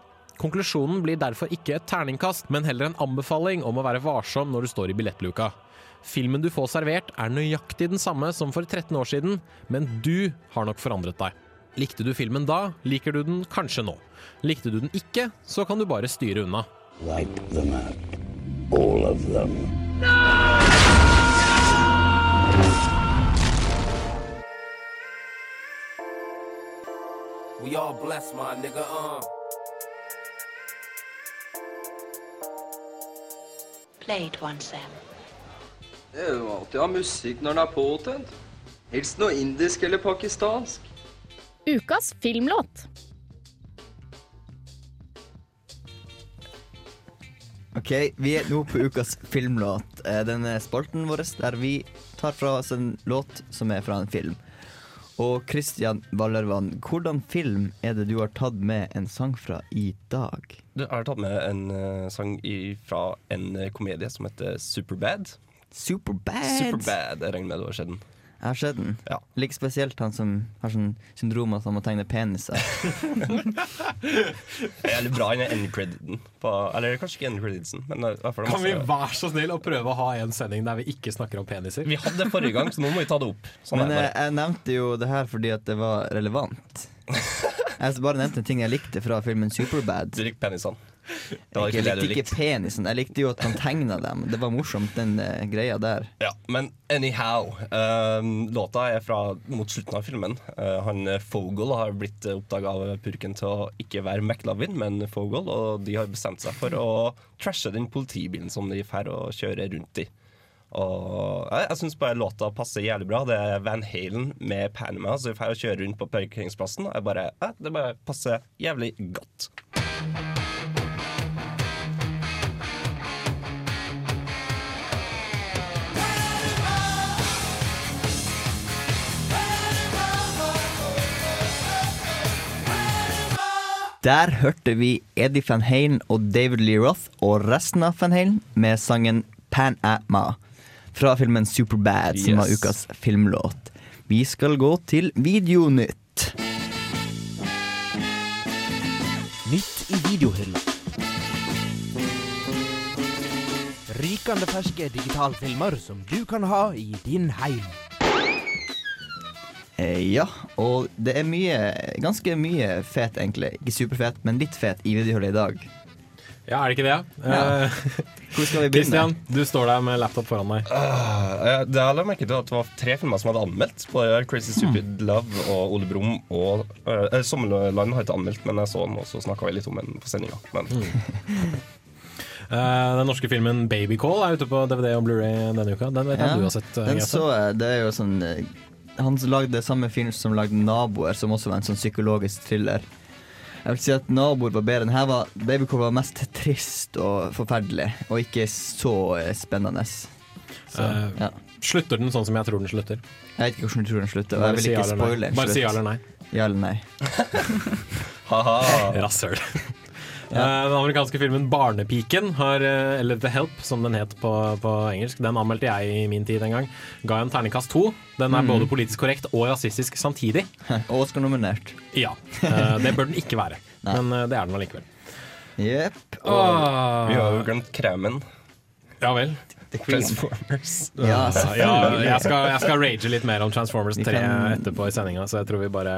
S4: Konklusjonen blir derfor ikke et terningkast, men heller en anbefaling om å være varsom når du står i billettluka. Filmen du får servert er nøyaktig den samme som for 13 år siden, men du har nok forandret deg. Likte du filmen da, liker du den kanskje nå. Likte du den ikke, så kan du bare styre unna.
S12: Wipe them out. All of them.
S27: We all blessed, my nigga. Uh.
S28: Play it once, Sam.
S29: Det er jo alltid å ha musikk når den er påtent. Helst noe indisk eller pakistansk.
S30: Ukas filmlåt.
S3: Ok, vi er nå på ukas filmlåt. Eh, Denne spalten vår der vi tar fra oss en låt som er fra en film. Og Christian Wallervann, hvordan film er det du har tatt med en sang fra i dag?
S6: Du har tatt med en uh, sang i, fra en eh, komedie som heter Superbad.
S3: Superbad?
S6: Superbad, Jeg regner med det var skjedd. den.
S3: Jeg har sett den. like spesielt han som har sånn syndrom at han må tegne peniser.
S6: Det er Jævlig bra i endcrediten. på- Eller kanskje ikke endcreditsen, men
S4: Kan vi være så snill å prøve å ha en sending der vi ikke snakker om peniser?
S6: Vi hadde det forrige gang, så nå må vi ta det opp. Sånn
S3: Men jeg, jeg nevnte jo det her fordi at det var relevant. Jeg bare nevnte en ting jeg likte fra filmen Superbad.
S6: Du likte penisene.
S3: Jeg likte ikke penisen. Jeg likte jo at han tegna dem. Det var morsomt, den uh, greia der.
S6: Ja, men anyhow. Uh, låta er fra mot slutten av filmen. Uh, han eh, Fogel har blitt oppdaga av purken til å ikke være McLovin, men Fogel, og de har bestemt seg for å trashe den politibilen som de drar og kjører rundt i. Og jeg, jeg syns bare låta passer jævlig bra. Det er Van Halen med Panama Så vi drar og kjører rundt på parkeringsplassen. Jeg bare, eh, det bare passer jævlig godt.
S3: Der hørte vi Eddie Van Halen og David Lee Roth og resten av Van Halen med sangen Pan Atma fra filmen Superbad, som var ukas filmlåt. Vi skal gå til Videonytt.
S31: Nytt i videohylla. Rykende ferske digitalfilmer som du kan ha i din heim.
S3: Eh, ja, og det er mye, ganske mye fet, egentlig. Ikke superfet, men litt fet i videohullet i dag.
S4: Ja, er det ikke det?
S3: Ja.
S4: Eh,
S3: Hvor skal vi begynne?
S4: Christian, du står der med laptop foran deg.
S6: Uh, det jeg la merke til at det var tre filmer som hadde anmeldt. På Både Crazy Stupid Love og Ole Brumm og uh, Sommerland har ikke anmeldt, men jeg så den, og så snakka vi litt om den på sendinga. Men
S4: Eh, den norske filmen Babycall er ute på DVD og Blu-ray denne uka. Den vet jeg
S3: Ja,
S4: du har sett.
S3: den så jeg. Det er jo sånn Han lagde samme film som lagde 'Naboer', som også var en sånn psykologisk thriller. Jeg vil si at 'Naboer' var bedre. Den her var Babycore var mest trist og forferdelig, og ikke så eh, spennende. Så,
S4: uh,
S3: ja.
S4: Slutter den sånn som jeg tror den slutter?
S3: Jeg vet ikke hvordan du tror den slutter. og
S4: Bare
S3: Jeg vil
S4: si ja
S3: ikke
S4: eller nei.
S3: spoile en
S4: Bare si ja eller nei.
S3: Ja eller nei.
S4: Rasshøl. Eh, Den amerikanske filmen 'Barnepiken', har, eh, eller 'The Help', som den het på, på engelsk, den anmeldte jeg i min tid en gang. Ga en terningkast to. Den er
S3: Mm.
S4: både politisk korrekt og rasistisk samtidig.
S3: Og Oscar-nominert.
S4: Ja. eh, Det bør den ikke være,
S3: Nei.
S4: men det er den allikevel.
S3: Jepp.
S4: Åh.
S6: vi har jo glemt kremen.
S4: Ja vel.
S3: Queen.
S6: Transformers.
S3: Ja,
S4: ja,
S3: selvfølgelig.
S4: jeg, skal, jeg skal rage litt mer om Transformers 3 etterpå i sendinga, så jeg tror vi bare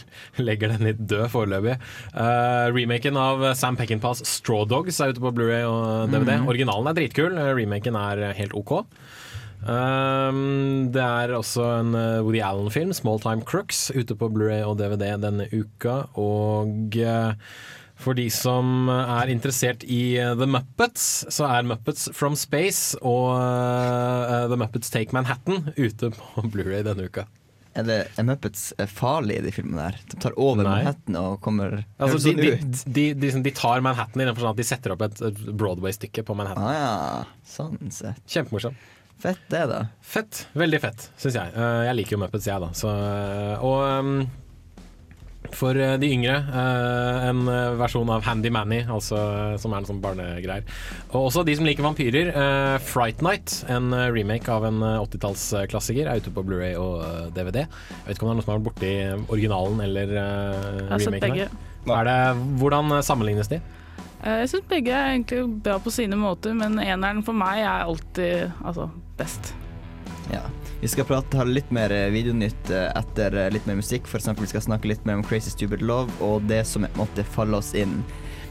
S4: legger den litt død foreløpig. Uh, remaken av Sam Peckinpahs Straw Dogs er ute på Blu-ray og DVD.
S3: Mm.
S4: Originalen er dritkul, eh, remaken er helt OK. Um, det er også en eh, Woody Allen-film, 'Small Time Crooks', ute på Blu-ray og DVD denne uka. Og eh, for de som er interessert i eh, The Muppets, så er Muppets From Space og eh, The Muppets Take Manhattan ute på Blu-ray denne uka.
S3: Er det er Muppets farlige farlig i de filmene der? De tar over
S4: Nei.
S3: Manhattan og kommer
S4: Altså, de,
S3: sånn
S4: de, de, de, liksom, de tar Manhattan i den forstand at de setter opp et Broadway-stykke på Manhattan.
S3: Ah, ja. Sånn sett.
S4: Kjempemorsomt.
S3: Fett det, da.
S4: Fett. Veldig fett, syns jeg. Eh, jeg liker jo Muppets, jeg, da. Så, eh, og um, for eh, de yngre, eh, en eh, versjon av Handy Manny, altså, som er en sånn barnegreier. Og også de som liker vampyrer. Fright Night, en remake av en eh, 80-tallsklassiker, er ute på Blu-ray og DVD. Jeg vet ikke om det er noen som har vært borti originalen eller uh, remaken. her. Er det, hvordan sammenlignes de?
S32: Eh, Jeg syns begge er egentlig bra på sine måter, men eneren for meg er alltid altså, best.
S3: Ja. Vi skal prate ha litt mer eh, videonytt eh, etter eh, litt mer musikk. Eksempel vi skal snakke litt mer om Crazy Stupid Love og det som måtte falle oss inn.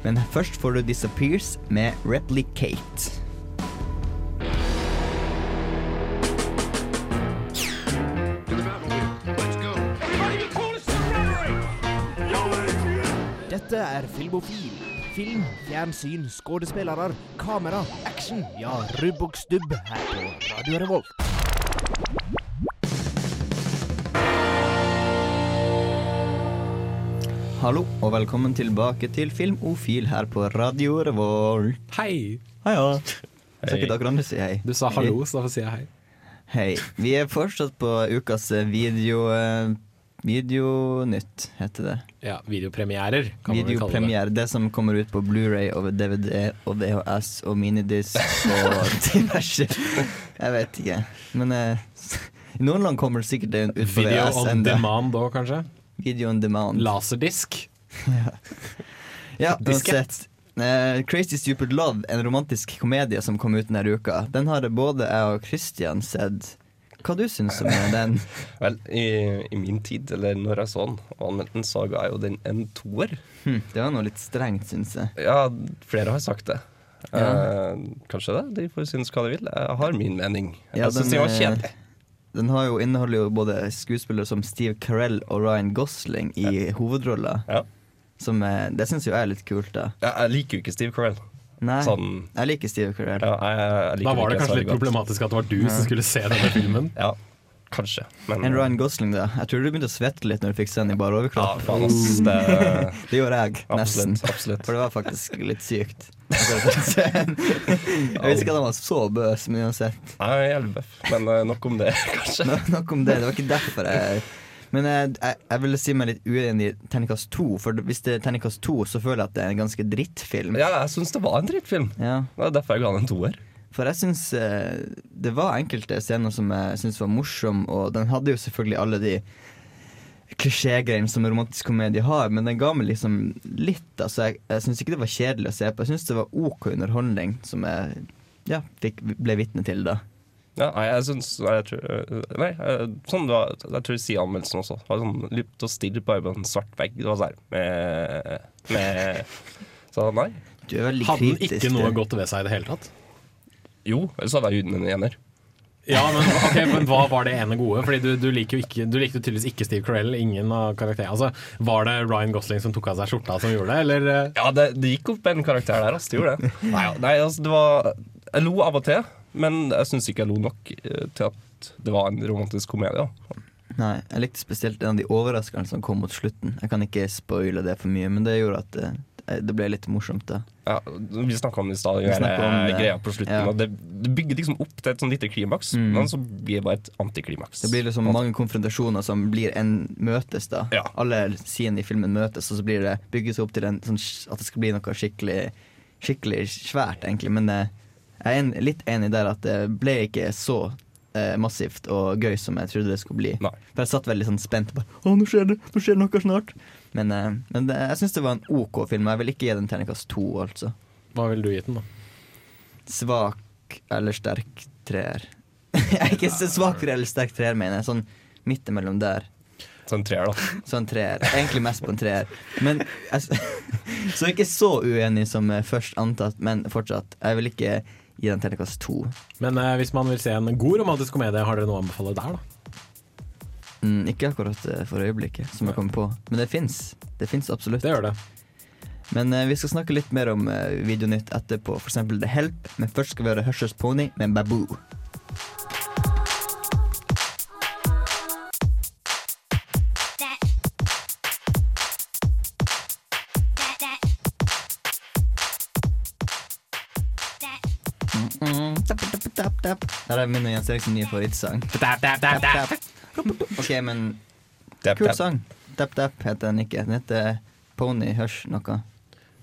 S3: Men først får du Disappears med Replicate.
S31: Dette er Filmofil. Film, fjernsyn, skuespillere, kamera, action. Ja, rubb og stubb her på Radio Revolt.
S3: Hallo, og velkommen tilbake til Filmofil her på Radio Revolt.
S4: Hei!
S3: Hei, Jeg Så ikke akkurat du si hei.
S4: Du sa hallo, så derfor sier jeg hei.
S3: Hei. Vi er fortsatt på ukas eh, video... eh, Videonytt, heter det.
S4: Ja, videopremierer, kan man vel kalle det.
S3: Det som kommer ut på Blu-ray og DVD og VHS og minidisk og diverse. Jeg vet ikke. Men eh, i noen land kommer det sikkert ut på VHS Video
S4: on
S3: enda.
S4: demand òg, kanskje?
S3: Video on demand.
S4: Laserdisk.
S3: Ja,
S4: Diskett.
S3: uansett. Uh, Crazy Stupid Love, en romantisk komedie som kom ut denne uka. Den har både jeg og Christian sett. Hva du syns om den?
S6: Vel, i, i min tid, eller når jeg så den og anmeldte den, så ga jeg jo den en toer.
S3: Hm, det var noe litt strengt, syns jeg.
S6: Ja, flere har sagt det.
S3: Ja.
S6: Uh, kanskje det. De får synes hva de vil. Jeg har min mening.
S3: Ja,
S6: jeg syns den var kjedelig.
S3: Den har jo, inneholder jo både skuespillere som Steve Carell og Ryan Gosling i hovedroller. Som, er, det syns jo jeg er litt kult, da.
S6: Ja, jeg liker jo ikke Steve Carell.
S3: Nei,
S6: Sånn-
S3: jeg liker Steve Carell.
S6: Ja, jeg, jeg liker
S4: Da var det kanskje litt
S6: godt.
S4: problematisk at det var du
S3: Ja.
S4: som skulle se denne filmen.
S6: Ja, kanskje. Men
S3: En Ryan Gosling, da. Jeg tror du begynte å svette litt når du fikk se den i bar overkropp.
S6: Ja, faen, ass, det-
S3: det gjorde jeg, nesten.
S6: absolutt.
S3: For det var faktisk litt sykt. Jeg visste ikke at han var så bøs, men uansett.
S6: Nei, jævlig bøff. Men eh, nok om det, kanskje.
S3: No, nok om det. Det var ikke derfor jeg Men jeg, jeg, jeg ville si meg litt uenig i terningkast 2. For hvis det er terningkast 2, så føler jeg at det er en ganske drittfilm.
S6: Ja, jeg syns det var en drittfilm.
S3: Ja.
S6: Det er derfor jeg ga den en toer.
S3: For jeg syns eh, det var enkelte scener som jeg syns var morsomme, og den hadde jo selvfølgelig alle de klisjégreiene som en romantisk komedie har, men den ga meg liksom litt. Altså, jeg jeg syns ikke det var kjedelig å se på. Jeg syns det var OK underholdning, som jeg ja, fikk, ble vitne til da.
S6: Ja, nei, jeg syns jeg tror, Nei, eh, sånn det var, jeg tror jeg sier anmeldelsen også. Det var sånn Lypt og bare på en svart vegg. Det var sånn med, med Så nei.
S3: Du er veldig
S4: Hadde den ikke noe godt ved seg i det hele tatt?
S6: Jo, ellers hadde jeg gitt den en ener.
S4: Ja, men, okay, men hva var det ene gode? Fordi du, du liker jo ikke Du likte jo tydeligvis ikke Steve Carell, ingen av karakterene. Altså, var det Ryan Gosling som tok av seg skjorta som gjorde det, eller? eh?
S6: Ja, det, det gikk opp en karakter der, altså. Det gjorde det. Nei, nei, altså, det var Jeg lo av og til, men jeg syns ikke jeg lo nok eh, til at det var en romantisk komedie. da.
S3: Nei, jeg likte spesielt en av de overraskelsene som kom mot slutten. Jeg kan ikke spoile det for mye, men det gjorde at det, det ble litt morsomt, da.
S6: Ja, vi snakka om det i stad,
S3: det.
S6: greia på slutten.
S3: Ja.
S6: Det, det bygger liksom opp til et sånn lite klimaks,
S3: Mm.
S6: men så blir det bare et antiklimaks.
S3: Det blir liksom mange konfrontasjoner som blir en møtes, da. Alle sidene i filmen møtes, og så blir det bygges opp til en, sånn, at det skal bli noe skikkelig Skikkelig svært, egentlig. Men eh, jeg er en, litt enig der at det ble ikke så eh, massivt og gøy som jeg trodde det skulle bli. For jeg satt veldig sånn spent. Bare, Å, nå skjer det Nå skjer det noe snart. Men, eh, men det, jeg syns det var en OK film. Jeg vil ikke gi den terningkast to, altså.
S4: Hva ville du gitt den, da?
S3: Svak eller sterk treer. jeg er ikke så svak eller sterk treer, mener jeg. Sånn midt imellom der.
S6: Sånn treer, da.
S3: Sånn treer. Egentlig mest på en treer. Men jeg, Så jeg er ikke så uenig som eh, først antatt, men fortsatt. Jeg vil ikke gi den terningkast to.
S4: Men eh, hvis man vil se en god romantisk komedie, har dere noe å anbefale der, da?
S3: Mm, ikke akkurat eh, for øyeblikket, som jeg kommer på. Men det fins. Det fins absolutt.
S4: Det gjør det.
S3: Men uh, vi skal snakke litt mer om uh, Videonytt etterpå, f.eks. The Help. Men først skal vi høre Hushers Pony med Baboo. Mm, tap. Der er min og Jens Eriksen nye favorittsang. OK, men
S6: Tap,
S3: kul
S6: tap.
S3: sang. Tap Tap heter den ikke. Den heter Pony Hush noe.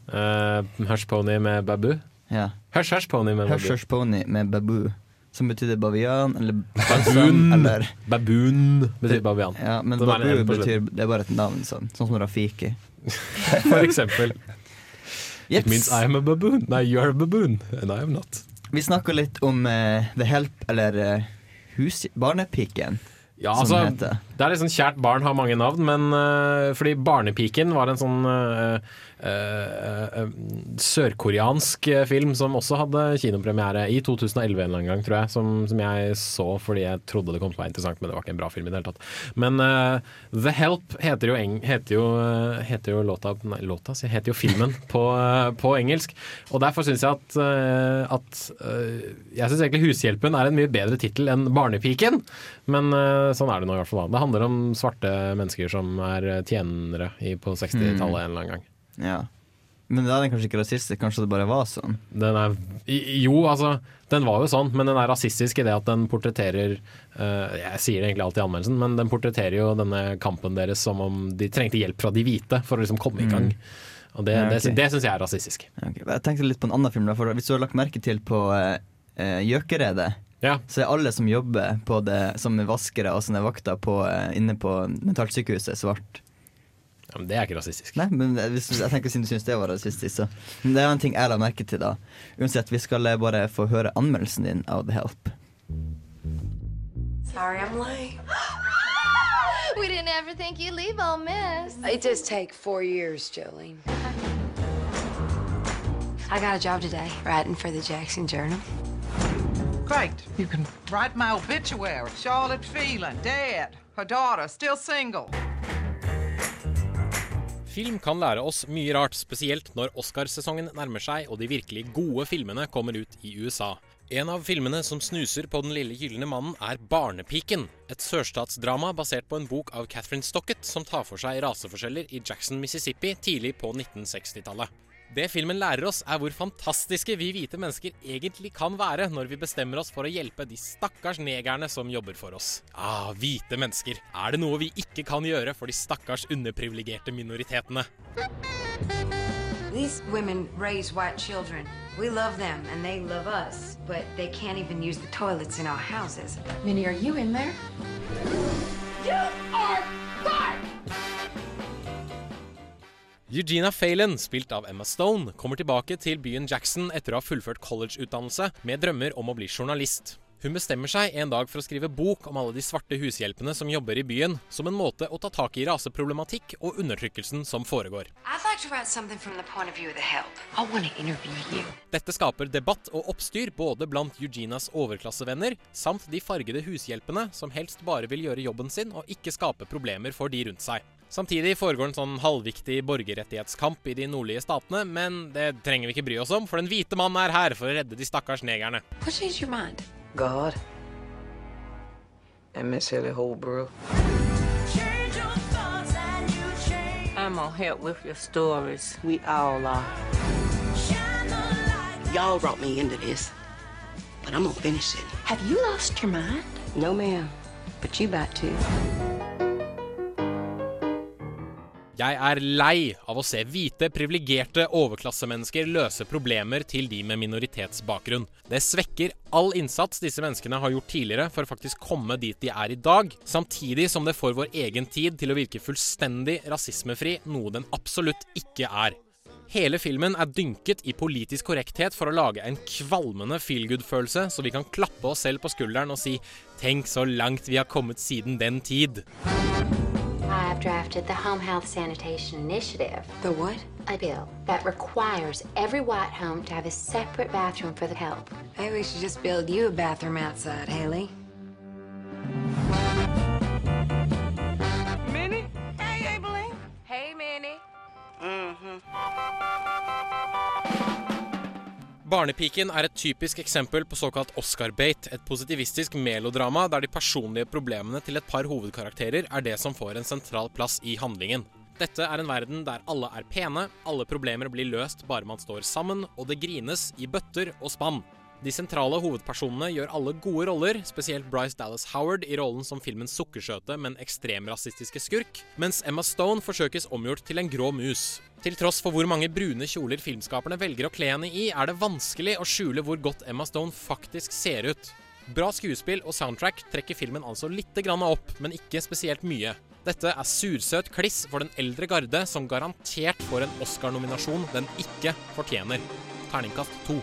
S4: Uh, Hush Pony med Babu.
S3: Ja.
S4: Hush Hush Pony med Babu.
S3: Hush Pony med Babu. Som betydde bavian eller balsam eller
S4: Baboon betyr bavian.
S3: Ja, men
S4: Det Babu
S3: betyr. Det er bare et navn, sånn. Sånn som Rafiki.
S4: For eksempel. It means I'm a baboon. Nei, you are a baboon. And I am not.
S3: Vi snakka litt om uh, The Help, eller uh, hus... Barnepiken.
S4: Ja, altså,
S3: som heter.
S4: Det er litt sånn kjært barn har mange navn, men uh, fordi Barnepiken var en sånn uh, uh, sørkoreansk film som også hadde kinopremiere i 2011 en eller annen gang, tror jeg. Som, som jeg så fordi jeg trodde det kom til å være interessant, men det var ikke en bra film i det hele tatt. Men The Help heter jo, eng, heter jo, heter jo låta Nei, låta, så heter jo filmen på, på engelsk. Og derfor syns jeg at, at Jeg syns egentlig Hushjelpen er en mye bedre tittel enn Barnepiken. Men sånn er det nå i hvert fall. da. Det handler om svarte mennesker som er øh, tjenere i, på 60-tallet en eller annen gang.
S3: Ja. Men da er den kanskje ikke rasistisk, kanskje det bare var sånn?
S4: Den er, jo, altså, den var jo sånn, men den er rasistisk i det at den portretterer uh, Jeg sier det egentlig alltid i anmeldelsen, men den portretterer jo denne kampen deres som om de trengte hjelp fra de hvite for å liksom komme i gang. Og det,
S3: Ja,
S4: det,
S3: ok.
S4: det syns jeg er rasistisk.
S3: Okay. Jeg tenkte litt på en annen film. Da, Hvis du har lagt merke til på uh, Gjøkeredet, så er alle som jobber på det som vaskere og sånne vakter på, eh, inne på mentalsykehuset, svart.
S4: Ja, men det er ikke rasistisk.
S3: Nei, men hvis, jeg tenker siden du syns det var rasistisk, så Men Det er en ting jeg la merke til, da. Uansett, vi skal bare få høre anmeldelsen din av The Help.
S26: Sorry I'm late.
S33: We didn't ever think you'd leave Ole Miss.
S26: It does take four years, Jolene. I got a job today, writing for the Jackson Journal.
S34: Great. You can write my obituary. Charlotte Phelan, dead. Her daughter, still single.
S4: Film kan lære oss mye rart, spesielt når Oscarsesongen nærmer seg og de virkelig gode filmene kommer ut i USA. En av filmene som snuser på Den lille gylne mannen, er Barnepiken. Et sørstatsdrama basert på en bok av Catherine Stockett som tar for seg raseforskjeller i Jackson, Mississippi tidlig på 1960-tallet. Det filmen lærer oss, er hvor fantastiske vi hvite mennesker egentlig kan være når vi bestemmer oss for å hjelpe de stakkars negerne som jobber for oss. Ah, hvite mennesker. Er det noe vi ikke kan gjøre for de stakkars underprivilegerte minoritetene?
S26: These women raise white children. We love them and they love us, but they can't even use the toilets in our houses.
S18: Minnie, are you in there?
S26: You are fired!
S4: Eugenia Phelan, spilt av Emma Stone, kommer tilbake til byen Jackson etter å ha fullført collegeutdannelse med drømmer om å bli journalist. Hun bestemmer seg en dag for å skrive bok om alle de svarte hushjelpene som jobber i byen, som en måte å ta tak i raseproblematikk og undertrykkelsen som foregår. Dette skaper debatt og oppstyr både blant Eugenias overklassevenner samt de fargede hushjelpene som helst bare vil gjøre jobben sin og ikke skape problemer for de rundt seg. Samtidig foregår en sånn halvviktig borgerrettighetskamp i de nordlige statene, men det trenger vi ikke bry oss om, for den hvite mannen er her for å redde de stakkars negerne.
S35: I'm gonna help with your stories. We all are.
S20: Y'all brought me into this, but I'm gonna finish it.
S26: Have you lost your mind?
S20: No, ma'am, but you about to.
S4: Jeg er lei av å se hvite, privilegerte overklassemennesker løse problemer til de med minoritetsbakgrunn. Det svekker all innsats disse menneskene har gjort tidligere for å faktisk komme dit de er i dag, samtidig som det får vår egen tid til å virke fullstendig rasismefri, noe den absolutt ikke er. Hele filmen er dynket i politisk korrekthet for å lage en kvalmende feelgood-følelse, så vi kan klappe oss selv på skulderen og si 'tenk så langt vi har kommet siden den tid'.
S26: I've drafted the Home Health Sanitation Initiative. The what? A bill that requires every white home to have a separate bathroom for the help. Maybe we should just build you a bathroom outside, Haley.
S4: Barnepiken er et typisk eksempel på såkalt Oscar-bate, et positivistisk melodrama der de personlige problemene til et par hovedkarakterer er det som får en sentral plass i handlingen. Dette er en verden der alle er pene, alle problemer blir løst bare man står sammen, og det grines i bøtter og spann. De sentrale hovedpersonene gjør alle gode roller, spesielt Bryce Dallas Howard i rollen som filmens sukkersøte, men ekstremrasistiske skurk, mens Emma Stone forsøkes omgjort til en grå mus. Til tross for hvor mange brune kjoler filmskaperne velger å kle henne i, er det vanskelig å skjule hvor godt Emma Stone faktisk ser ut. Bra skuespill og soundtrack trekker filmen altså litt grann opp, men ikke spesielt mye. Dette er sursøt kliss for den eldre garde, som garantert får en Oscar-nominasjon den ikke fortjener. Terningkast to.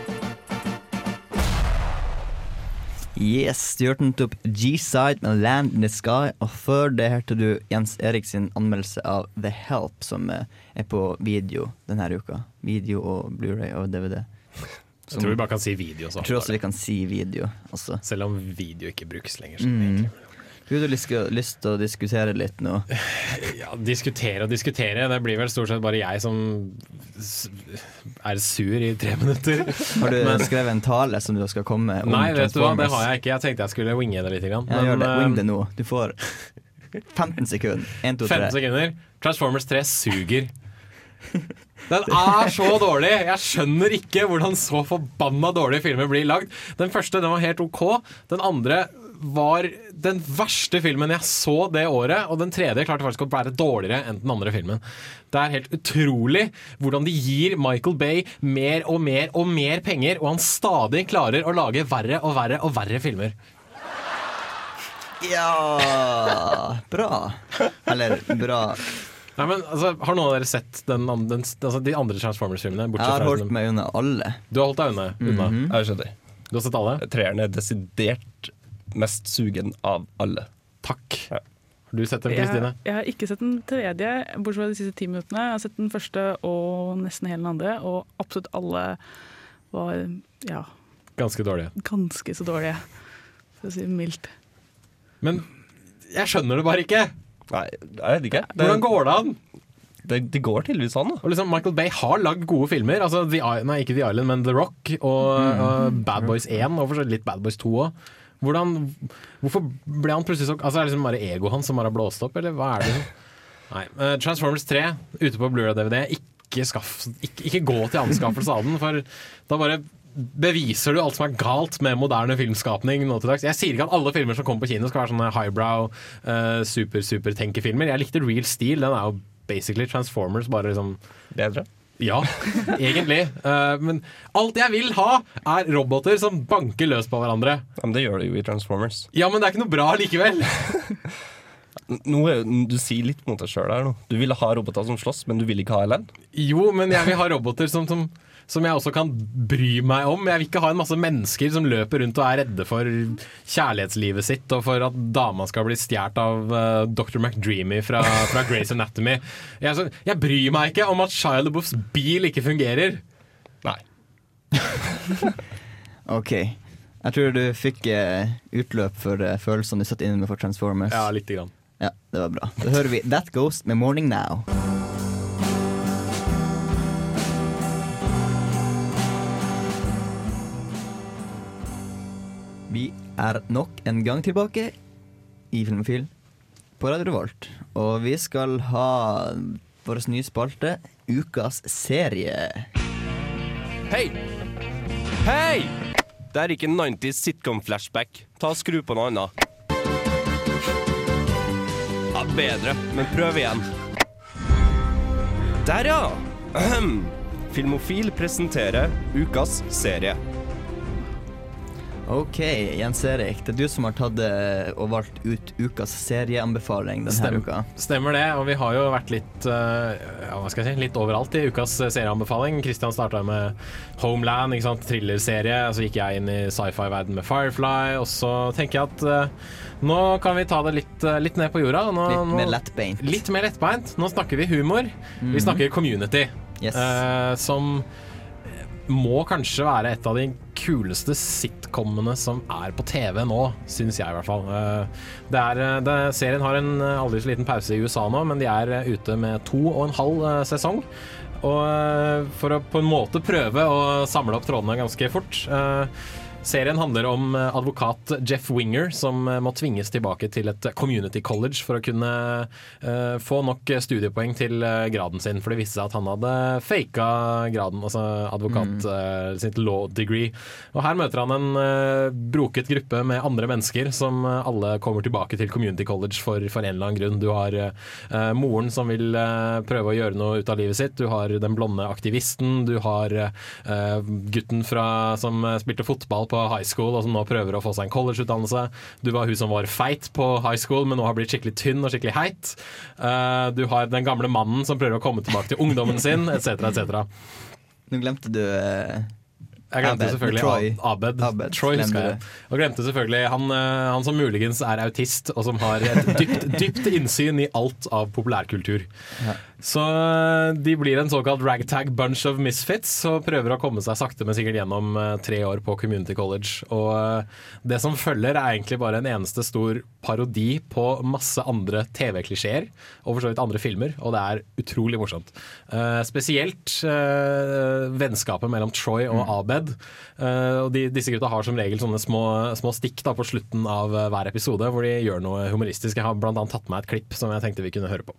S3: Yes, du hørte nettopp G-Side med Land in the Sky, og før det hørte du Jens Erik sin anmeldelse av The Help, som eh, er på video denne uka. Video og Blu-ray og DVD.
S4: Jeg tror vi bare kan si video. Så
S3: Jeg tror også vi kan si video. Også.
S4: Selv om video ikke brukes lenger. Så
S3: Mm. Du har lyst, til å diskutere litt nå.
S4: Ja, diskutere og diskutere. Det blir vel stort sett bare jeg som er sur i tre minutter.
S3: Har du
S4: Men-
S3: skrevet en tale som du skal komme med?
S4: Nei, vet du hva, det har jeg ikke. Jeg tenkte jeg skulle winge det litt. Grann.
S3: Ja, gjør det. Wing det nå. Du får 15 sekunder. 1, 2, 3.
S4: 15 sekunder. Transformers 3 suger. Den er så dårlig! Jeg skjønner ikke hvordan så forbanna dårlige filmer blir lagd. Den første den var helt OK. Den andre var den verste filmen jeg så det året. Og den tredje klarte faktisk å være dårligere enn den andre filmen. Det er helt utrolig hvordan de gir Michael Bay mer og mer og mer penger, og han stadig klarer å lage verre og verre og verre filmer.
S3: Ja Bra. Eller bra.
S4: Nei, men altså, Har noen av dere sett den, den, altså, de andre Transformers-filmene?
S3: Jeg har holdt
S4: den-
S3: meg unna alle.
S4: Du har holdt deg unna? unna.
S3: Mhm.
S6: Jeg skjønner.
S4: Du har sett alle?
S6: Treeren er desidert mest sugen av alle.
S4: Takk. Har du sett den,
S32: Jeg,
S4: Kristine?
S32: jeg har ikke sett den tredje, bortsett fra de siste ti minuttene. Jeg har sett den første og nesten hele den andre, og absolutt alle var ja,
S4: Ganske dårlige.
S32: ganske så dårlige, for å si det mildt.
S4: Men jeg skjønner det bare ikke!
S6: Nei, jeg vet ikke. Det,
S4: Hvordan går det an?
S6: det, det går tydeligvis an, da.
S4: Og liksom, Michael Bay har lagd gode filmer. Altså, The, nei, ikke The Island, men The Rock og og Bad Boys 1, og for litt Bad Boys 2 òg. Hvordan, hvorfor ble han plutselig så Altså, Er det liksom bare egoet hans som bare har blåst opp, eller hva er det? Nei, eh, Transformers 3 ute på Blu-ray DVD. Ikke, skaff, ikke, ikke gå til anskaffelse av den, for da bare beviser du alt som er galt med moderne filmskapning nå til dags. Jeg sier ikke at alle filmer som kommer på kino skal være sånne highbrow, uh, super-super-tenkefilmer. Jeg likte Real Steel. Den er jo basically Transformers, bare liksom
S6: Bedre?
S4: Ja, egentlig. Uh, men alt jeg vil ha, er roboter som banker løs på hverandre.
S6: Ja, men det gjør det jo i Transformers.
S4: Ja, men det er ikke noe bra likevel.
S6: Nå du sier litt mot deg sjøl her nå. Du ville ha roboter som slåss, men du vil ikke ha Ellen?
S4: Jo, men jeg vil ha roboter som, som, som jeg også kan bry meg om. Jeg vil ikke ha en masse mennesker som løper rundt og er redde for kjærlighetslivet sitt, og for at dama skal bli stjålet av uh, Dr. McDreamy fra, fra Grace Anatomy. Jeg, så, jeg bryr meg ikke om at Shia LaBeoufs bil ikke fungerer.
S6: Nei.
S3: OK. Jeg tror du fikk uh, utløp for uh, følelsene du satt inne med for Transformers.
S4: Ja, lite grann.
S3: Ja, det var bra. Da hører vi That Ghost med Morning Now. Er nok en gang tilbake i Filmofil på Radio Revolt. Og vi skal ha vår nye spalte, Ukas serie.
S6: Hei! Hei! Det er ikke 90s sitcom-flashback. Ta og Skru på noe annet. Ja, bedre, men prøv igjen. Der, ja! Filmofil presenterer ukas serie.
S3: OK, Jens Erik, det er du som har tatt eh, og valgt ut ukas serieanbefaling denne
S4: Stem-
S3: uka.
S4: Stemmer det, og vi har jo vært litt eh, ja, hva skal jeg si, litt overalt i ukas eh, serieanbefaling. Kristian starta med Homeland, ikke sant, thrillerserie. Så gikk jeg inn i sci-fi-verden med Firefly, og så tenker jeg at uh, nå kan vi ta det litt, litt ned på jorda. Nå,
S3: Litt mer lettbeint.
S4: Litt mer lettbeint. Nå snakker vi humor.
S3: Mhm.
S4: Vi snakker community.
S3: Yes.
S4: Uh, som må kanskje være et av de kuleste sitcomene som er på TV nå, syns jeg i hvert fall. Eh, Det er, eh, det, serien har en eh, aldri så liten pause i USA nå, men de er ute med to og en halv sesong. Og for å på en måte prøve å samle opp trådene ganske fort. Serien handler om eh, advokat Jeff Winger som eh, må tvinges tilbake til et community college for å kunne uh, få nok studiepoeng til graden sin. For det viste seg at han hadde faka graden, altså advokat eh, sitt law degree. Og her møter han en uh, broket gruppe med andre mennesker som alle kommer tilbake til community college for, for en eller annen grunn. Du har moren som vil prøve å gjøre noe ut av livet sitt. Du har den blonde aktivisten. Du har gutten fra, som spilte fotball på high school og som nå prøver å få seg en collegeutdannelse. Du var hun som var feit på high school, men nå har blitt skikkelig tynn og skikkelig heit. Uh, du har den gamle mannen som prøver å komme tilbake til ungdommen sin, etc., etc.
S3: Nå glemte du eh,
S4: Jeg glemte
S3: Abed,
S4: selvfølgelig
S3: Troy.
S4: Abed.
S3: Abed,
S4: Troy husker jeg. Og glemte selvfølgelig han, eh, han som muligens er autist, og som har et dypt, dypt innsyn i alt av populærkultur.
S3: Ja.
S4: Så eh, de blir en såkalt ragtag bunch of misfits og prøver å komme seg sakte, men sikkert gjennom eh, tre år på community college. Og det som følger, er egentlig bare en eneste stor parodi på masse andre TV-klisjeer, og for så vidt andre filmer, og det er utrolig morsomt. Spesielt vennskapet mellom Troy og Abed. Eh, og de, disse gutta har som regel sånne små, små stikk da, på slutten av eh, hver episode, hvor de gjør noe humoristisk. Jeg har annet tatt med et klipp som jeg tenkte vi kunne høre på.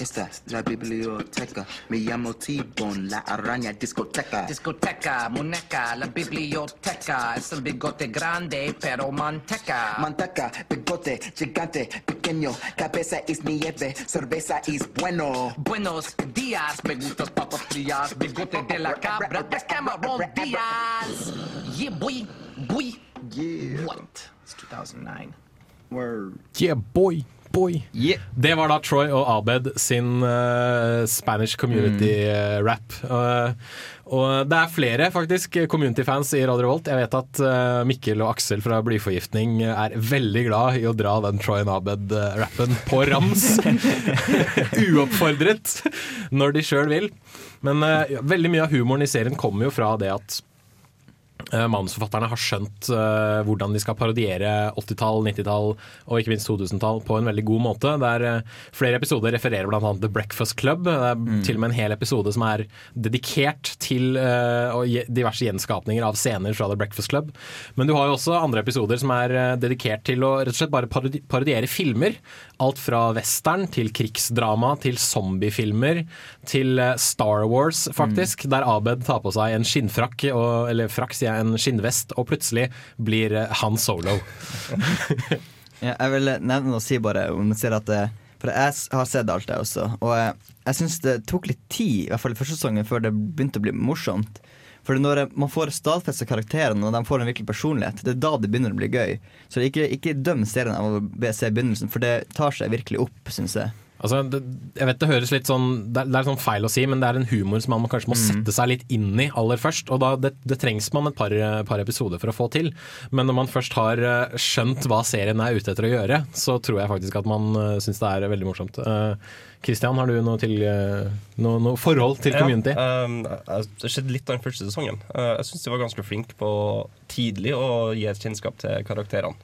S36: ¿Dónde está la biblioteca? Me llamo T-Bone, la araña discoteca.
S34: Discoteca, muñeca, la biblioteca. Es el bigote grande, pero manteca.
S36: Manteca, bigote, gigante, pequeño, cabeza es nieve, cerveza es bueno.
S34: Buenos días, me gustas papas frías, bigote de la cabra, de Cameron Díaz. Yeah, boy, boy.
S36: Yeah.
S34: What? It's 2009.
S36: Word.
S4: Yeah, boy, boy. Det var da Troy og Abed sin uh, Spanish community-rap. og det er flere faktisk community-fans i Radio Revolt. Jeg vet at uh, Mikkel og Aksel fra Blyforgiftning er veldig glad i å dra den Troy og Abed-rappen på rams. Uoppfordret, når de sjøl vil. Men veldig mye av humoren i serien kommer jo fra det at Manusforfatterne har skjønt uh, hvordan de skal parodiere 80-tall, 90-tall og ikke minst 2000-tall på en veldig god måte. Der uh, Flere episoder refererer bl.a. The Breakfast Club. Det er til og med en hel episode som er dedikert til uh, diverse gjenskapninger av scener fra The Breakfast Club. Men du har jo også andre episoder som er eh, dedikert til å rett og slett bare parodi parodiere filmer. Alt fra western til krigsdrama til zombiefilmer til eh, Star Wars, faktisk. Der Abed tar på seg en skinnfrakk, og, eller frakk, sier jeg, en skinnvest, og plutselig blir eh, Han Solo.
S3: Ja, jeg vil nevne og si bare om jeg ser at For jeg har sett alt det også. Og jeg, jeg syns det tok litt tid, i hvert fall i første sesongen, før det begynte å bli morsomt. For når man får stadfesta karakterene og de får en virkelig personlighet, det er da det begynner å bli gøy. Så ikke, ikke døm serien av å se begynnelsen, for det tar seg virkelig opp, syns jeg.
S4: Altså, det, jeg vet det høres litt sånn det er, det er sånn feil å si, men det er en humor som man kanskje må
S3: Mm.
S4: sette seg litt inn i aller først. Og da, det, det trengs man et par, par episoder for å få til. Men når man først har eh, skjønt hva serien er ute etter å gjøre, så tror jeg faktisk at man uh, syns det er veldig morsomt. Kristian, uh, har du noe, til, uh, noe, noe forhold til community?
S6: Ja, um, det skjedde litt av den første sesongen. Uh, jeg syns de var ganske flinke på tidlig å gi et kjennskap til karakterene.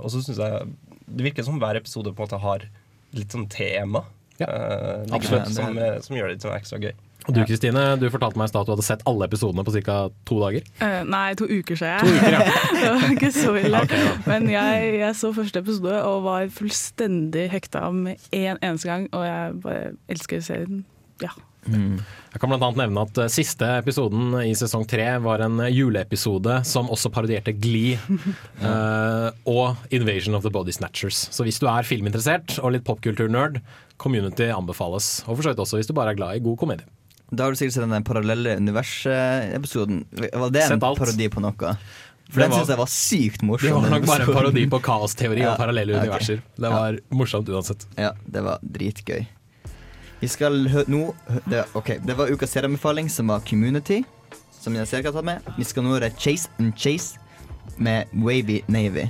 S6: Og så syns jeg det virker som hver episode på en måte har litt sånn tema. uh, liggende,
S4: absolutt.
S6: som, eh, som gjør det litt sånn ekstra gøy.
S4: Og du Kristine, du fortalte meg i stad at du hadde sett alle episodene på ca. to dager.
S32: Uh, nei, to uker siden.
S4: To uker, ja.
S32: det var ikke så ille.
S4: Okay, ja.
S32: Men jeg, jeg så første episode og var fullstendig hekta med en eneste gang, og jeg bare elsker serien. Ja.
S4: Jeg kan blant annet nevne at eh, Siste episoden i sesong tre var en juleepisode som også parodierte Glee uh, og Invasion of the Body Snatchers. Så hvis du er filminteressert og litt popkulturnerd, Community anbefales. Og for så vidt også hvis du bare er glad i god komedie.
S3: Da har du sikkert sett den parallelle univers-episoden. Var det en parodi på noe? For
S4: Det
S3: den
S4: var-
S3: syns jeg var sykt morsom.
S4: Det var nok bare en parodi på kaosteori
S3: Ja,
S4: og parallelle
S3: okay.
S4: universer. Det var morsomt uansett.
S3: Ja, det var dritgøy. Vi skal hø nå det, Ok, det var ukas serieanbefaling, som var Community. Som jeg ser hva tatt med. Vi skal nå høre Chase and Chase med Wavy Navy.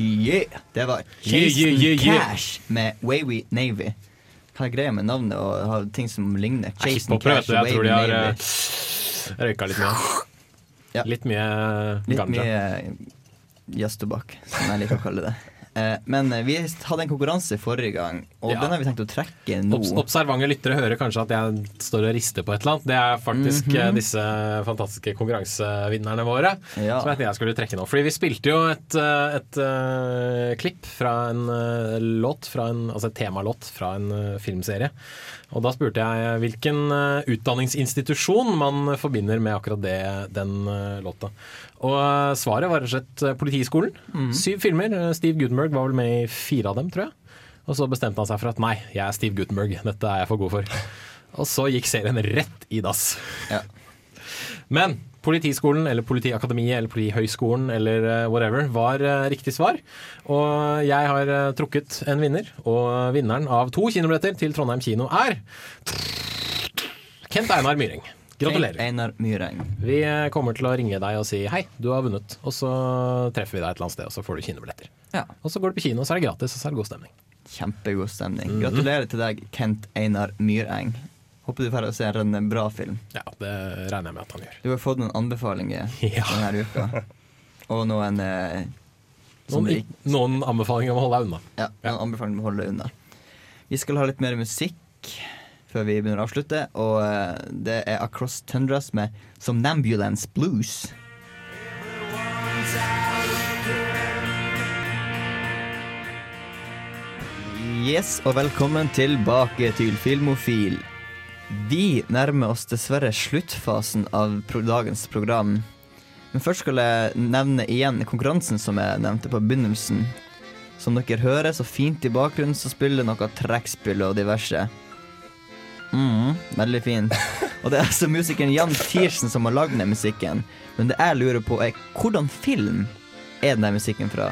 S3: Yeah! Det var Chase
S4: Yeah, yeah, yeah,
S3: and. Cash med Wavy Navy. Hva er greia med navnet og ting som ligner? Chase and
S4: Cash og
S3: Cash Navy.
S4: Jeg tror de har eh, røyka litt mye. Litt mye
S3: Litt
S4: ganja.
S3: mye jazztobakk, som jeg liker å kalle det. Eh, men vi hadde en konkurranse forrige gang, og
S4: Ja.
S3: den har vi tenkt å trekke nå.
S4: Obs observante lyttere hører kanskje at jeg står og rister på et eller annet. Det er faktisk
S3: mm
S4: -hmm. disse fantastiske konkurransevinnerne våre.
S3: Ja.
S4: Som jeg tenkte jeg skulle trekke nå. Fordi vi spilte jo et, eh, et eh, klipp fra en låt, fra en, altså et temalåt fra en filmserie. Og da spurte jeg hvilken utdanningsinstitusjon man forbinder med akkurat det, den låta. Og eh, svaret var rett og slett eh, Politiskolen.
S3: Mm.
S4: Syv filmer. Eh, Steve Gutenberg var vel med i fire av dem, tror jeg. Og så bestemte han seg for at nei, jeg er Steve Gutenberg. Dette er jeg for god for. Og så gikk serien rett i dass. Men Politiskolen eller Politiakademiet eller Politihøgskolen eller whatever var riktig svar. Og jeg har trukket en vinner, og vinneren av to kinobilletter til Trondheim kino er Kent Einar Myhreng. Gratulerer.
S3: Einar Myhreng.
S4: Vi eh, kommer til å ringe deg og si hei, du har vunnet. Og så treffer vi deg et eller annet sted, og så får du kinobilletter.
S3: Ja.
S4: Og så går du på kino, så er det gratis, og så er det god stemning.
S3: Kjempegod stemning.
S4: Mhm.
S3: Gratulerer til deg, Kent Einar Myreng. Håper du får se en bra film.
S4: Ja, det regner jeg med at han gjør.
S3: Du har fått noen anbefalinger denne uka. Og noen eh,
S4: Noen, i- noen anbefalinger om å holde deg unna.
S3: Ja, noen anbefalinger om å holde deg unna. Vi skal ha litt mer musikk før vi begynner å avslutte, og eh, det er Across Tundras med Somnambulance Blues. Yes, og velkommen tilbake til Filmofil. Vi nærmer oss dessverre sluttfasen av dagens program. Men først skal jeg nevne igjen konkurransen som jeg nevnte på begynnelsen. Som dere hører så fint i bakgrunnen, så spiller noe trekkspill og diverse. Mm, veldig fint. Og det er altså musikeren Jan Tiersen som har lagd den musikken. Men det jeg lurer på, er hvordan film er den musikken fra?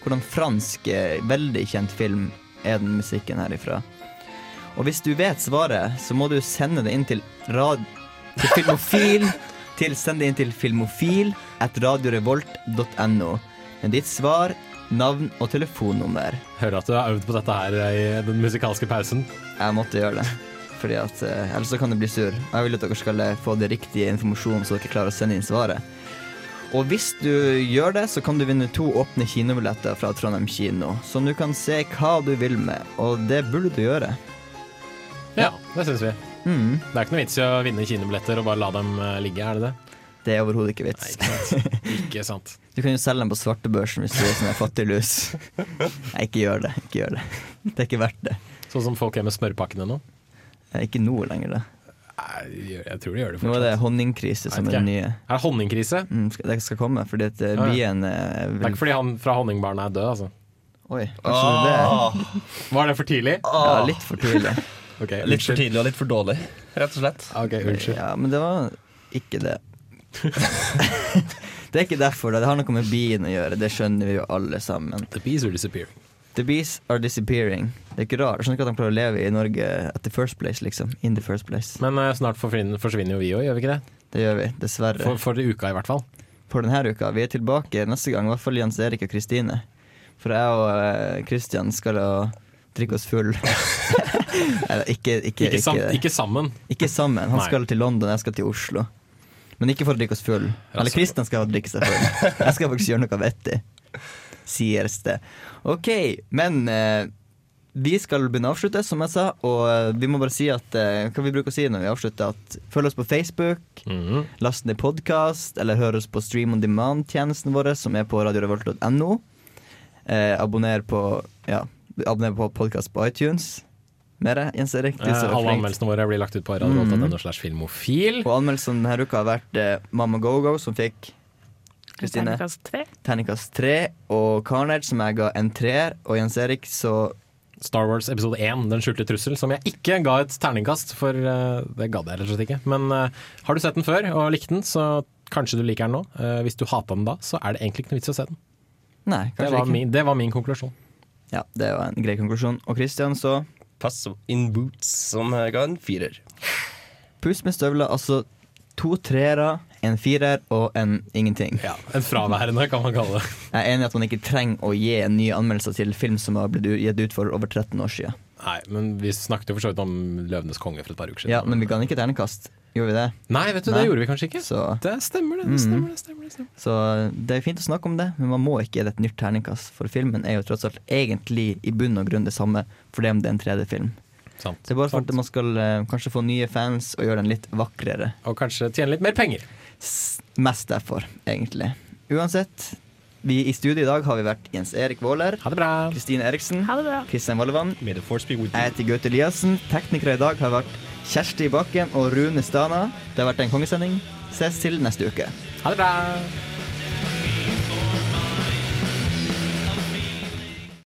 S3: Hvordan fransk, eh, veldig kjent film er den musikken herifra? Og hvis du vet svaret, så må du sende det inn til, rad til Filmofil. Til, send det inn til filmofil at radiorevolt.no Men ditt svar, navn og telefonnummer.
S4: Hører at du har øvd på dette her i den musikalske pausen.
S3: Jeg måtte gjøre det. Fordi at eh, Ellers så kan det bli sur. Og jeg vil at dere skal eh, få det riktige informasjonen, så dere klarer å sende inn svaret. Og hvis du gjør det, så kan du vinne to åpne kinobilletter fra Trondheim kino, som du kan se hva du vil med. Og det burde du gjøre.
S4: Ja, det syns vi.
S3: Mm.
S4: Det er ikke noe vits i å vinne kinobilletter og bare la dem eh, ligge, er det det?
S3: Det er overhodet ikke vits.
S4: Ikke sant.
S3: Du kan jo selge dem på svartebørsen hvis du er sånn en fattiglus. Nei, ikke gjør det. Ikke gjør det. Det er ikke verdt det.
S4: Sånn som folk er med smørpakkene nå?
S3: Eh, Ikke nå lenger, det.
S4: Nei, jeg tror de gjør det fortsatt.
S3: Nå er det honningkrise som er
S4: den
S3: nye.
S4: Er det honningkrise?
S3: Mm, skal- det skal komme, fordi at eh,
S4: Ja, ja.
S3: bien eh,
S4: Det er ikke fordi han fra Honningbarna er død, altså.
S3: Oi, kanskje det er det.
S4: Var det for tidlig?
S3: Ja, litt for tidlig.
S4: okay,
S6: Litt for tidlig og litt for dårlig, rett og slett.
S4: Ok, unnskyld.
S3: Ja, men det var ikke det. det er ikke derfor. da. Det har noe med bien å gjøre. Det skjønner vi jo alle sammen.
S4: The bees are disappearing.
S3: The bees are disappearing. Det er ikke rart. Jeg skjønner ikke at de klarer å leve i Norge at the first place, liksom. In the first place.
S4: Men uh, snart forsvinner, forsvinner jo vi òg, gjør vi ikke det?
S3: Det gjør vi, dessverre.
S4: For, for uka i hvert fall.
S3: For denne uka. Vi er tilbake neste gang, i hvert fall Jens Erik og Kristine. For jeg og Kristian uh, skal drikke oss full. Eller, ikke, ikke,
S4: Ikke, sam, ikke sammen.
S3: Ikke sammen. Han
S4: Nei.
S3: skal til London, jeg skal til Oslo. Men ikke for å drikke oss full. Eller. Kristian skal drikke seg full. Jeg skal faktisk gjøre noe vettig. Sies det. OK, men eh, vi skal begynne å avslutte, som jeg sa. Og eh, vi må bare si at eh, Hva vi bruker å si når vi avslutter? At Følg oss på Facebook, last ned podkast, eller hør oss på Stream on Demand-tjenesten vår, som er på radiorevolt.no. Eh, abonner på Ja, abonner på podkast på iTunes. Mere, Jens Erik?
S4: Eh, alle anmeldelsene våre blir lagt ut på radio.no slash filmofil.
S3: Og anmeldelsen denne uka har vært eh, Mamma Go-Go, som fikk Kristine.
S32: Terningkast tre.
S3: Og Carnage, som jeg ga en treer. Og Jens Erik, så
S4: Star Wars episode 1, Den skjulte trussel, som jeg ikke ga et terningkast, for uh, det gadd jeg rett og slett ikke. Men uh, har du sett den før og likte den, så kanskje du liker den nå. Uh, hvis du hata den da, så er det egentlig ikke noe vits i å se den.
S3: Nei,
S4: Det var,
S3: ikke.
S4: min, det var min konklusjon.
S3: Ja, det var en grei konklusjon. Og Christian, så
S6: Pass in boots, som jeg ga en firer.
S3: Puss med støvler, altså to treere, en firer og en ingenting.
S4: Ja, En fraværende, kan man kalle det.
S3: Jeg er enig i at man ikke trenger å gi nye anmeldelser til film som har blitt gitt ut for over 13 år siden.
S4: Nei, men vi snakket jo for så vidt om 'Løvenes konge' for et par uker siden.
S3: Ja, men vi kan ikke ternekast. Gjorde vi det?
S4: Nei, vet du, det gjorde vi kanskje ikke.
S3: Så,
S4: Det stemmer, det.
S3: Mm.
S4: det, stemmer, det, stemmer, det stemmer.
S3: så det er fint å snakke om det, men man må ikke gi det et nytt terningkast. For filmen er jo tross alt egentlig i bunn og grunn det samme, for det om det er en 3D-film.
S4: Sant.
S3: Det er bare for at man skal eh, kanskje få nye fans og gjøre den litt vakrere.
S4: Og kanskje tjene litt mer penger.
S3: Mest derfor, egentlig. Uansett, vi i studio i dag har vi vært Jens Erik Våler.
S4: Ha det bra.
S3: Kristine Eriksen.
S32: Ha det bra.
S3: Kristian
S6: with
S3: Jeg heter Gaute Eliassen. Teknikere i dag har vært Kjersti Bakken og Rune Stana. Det har vært en kongesending. Ses til neste uke.
S4: Ha det bra.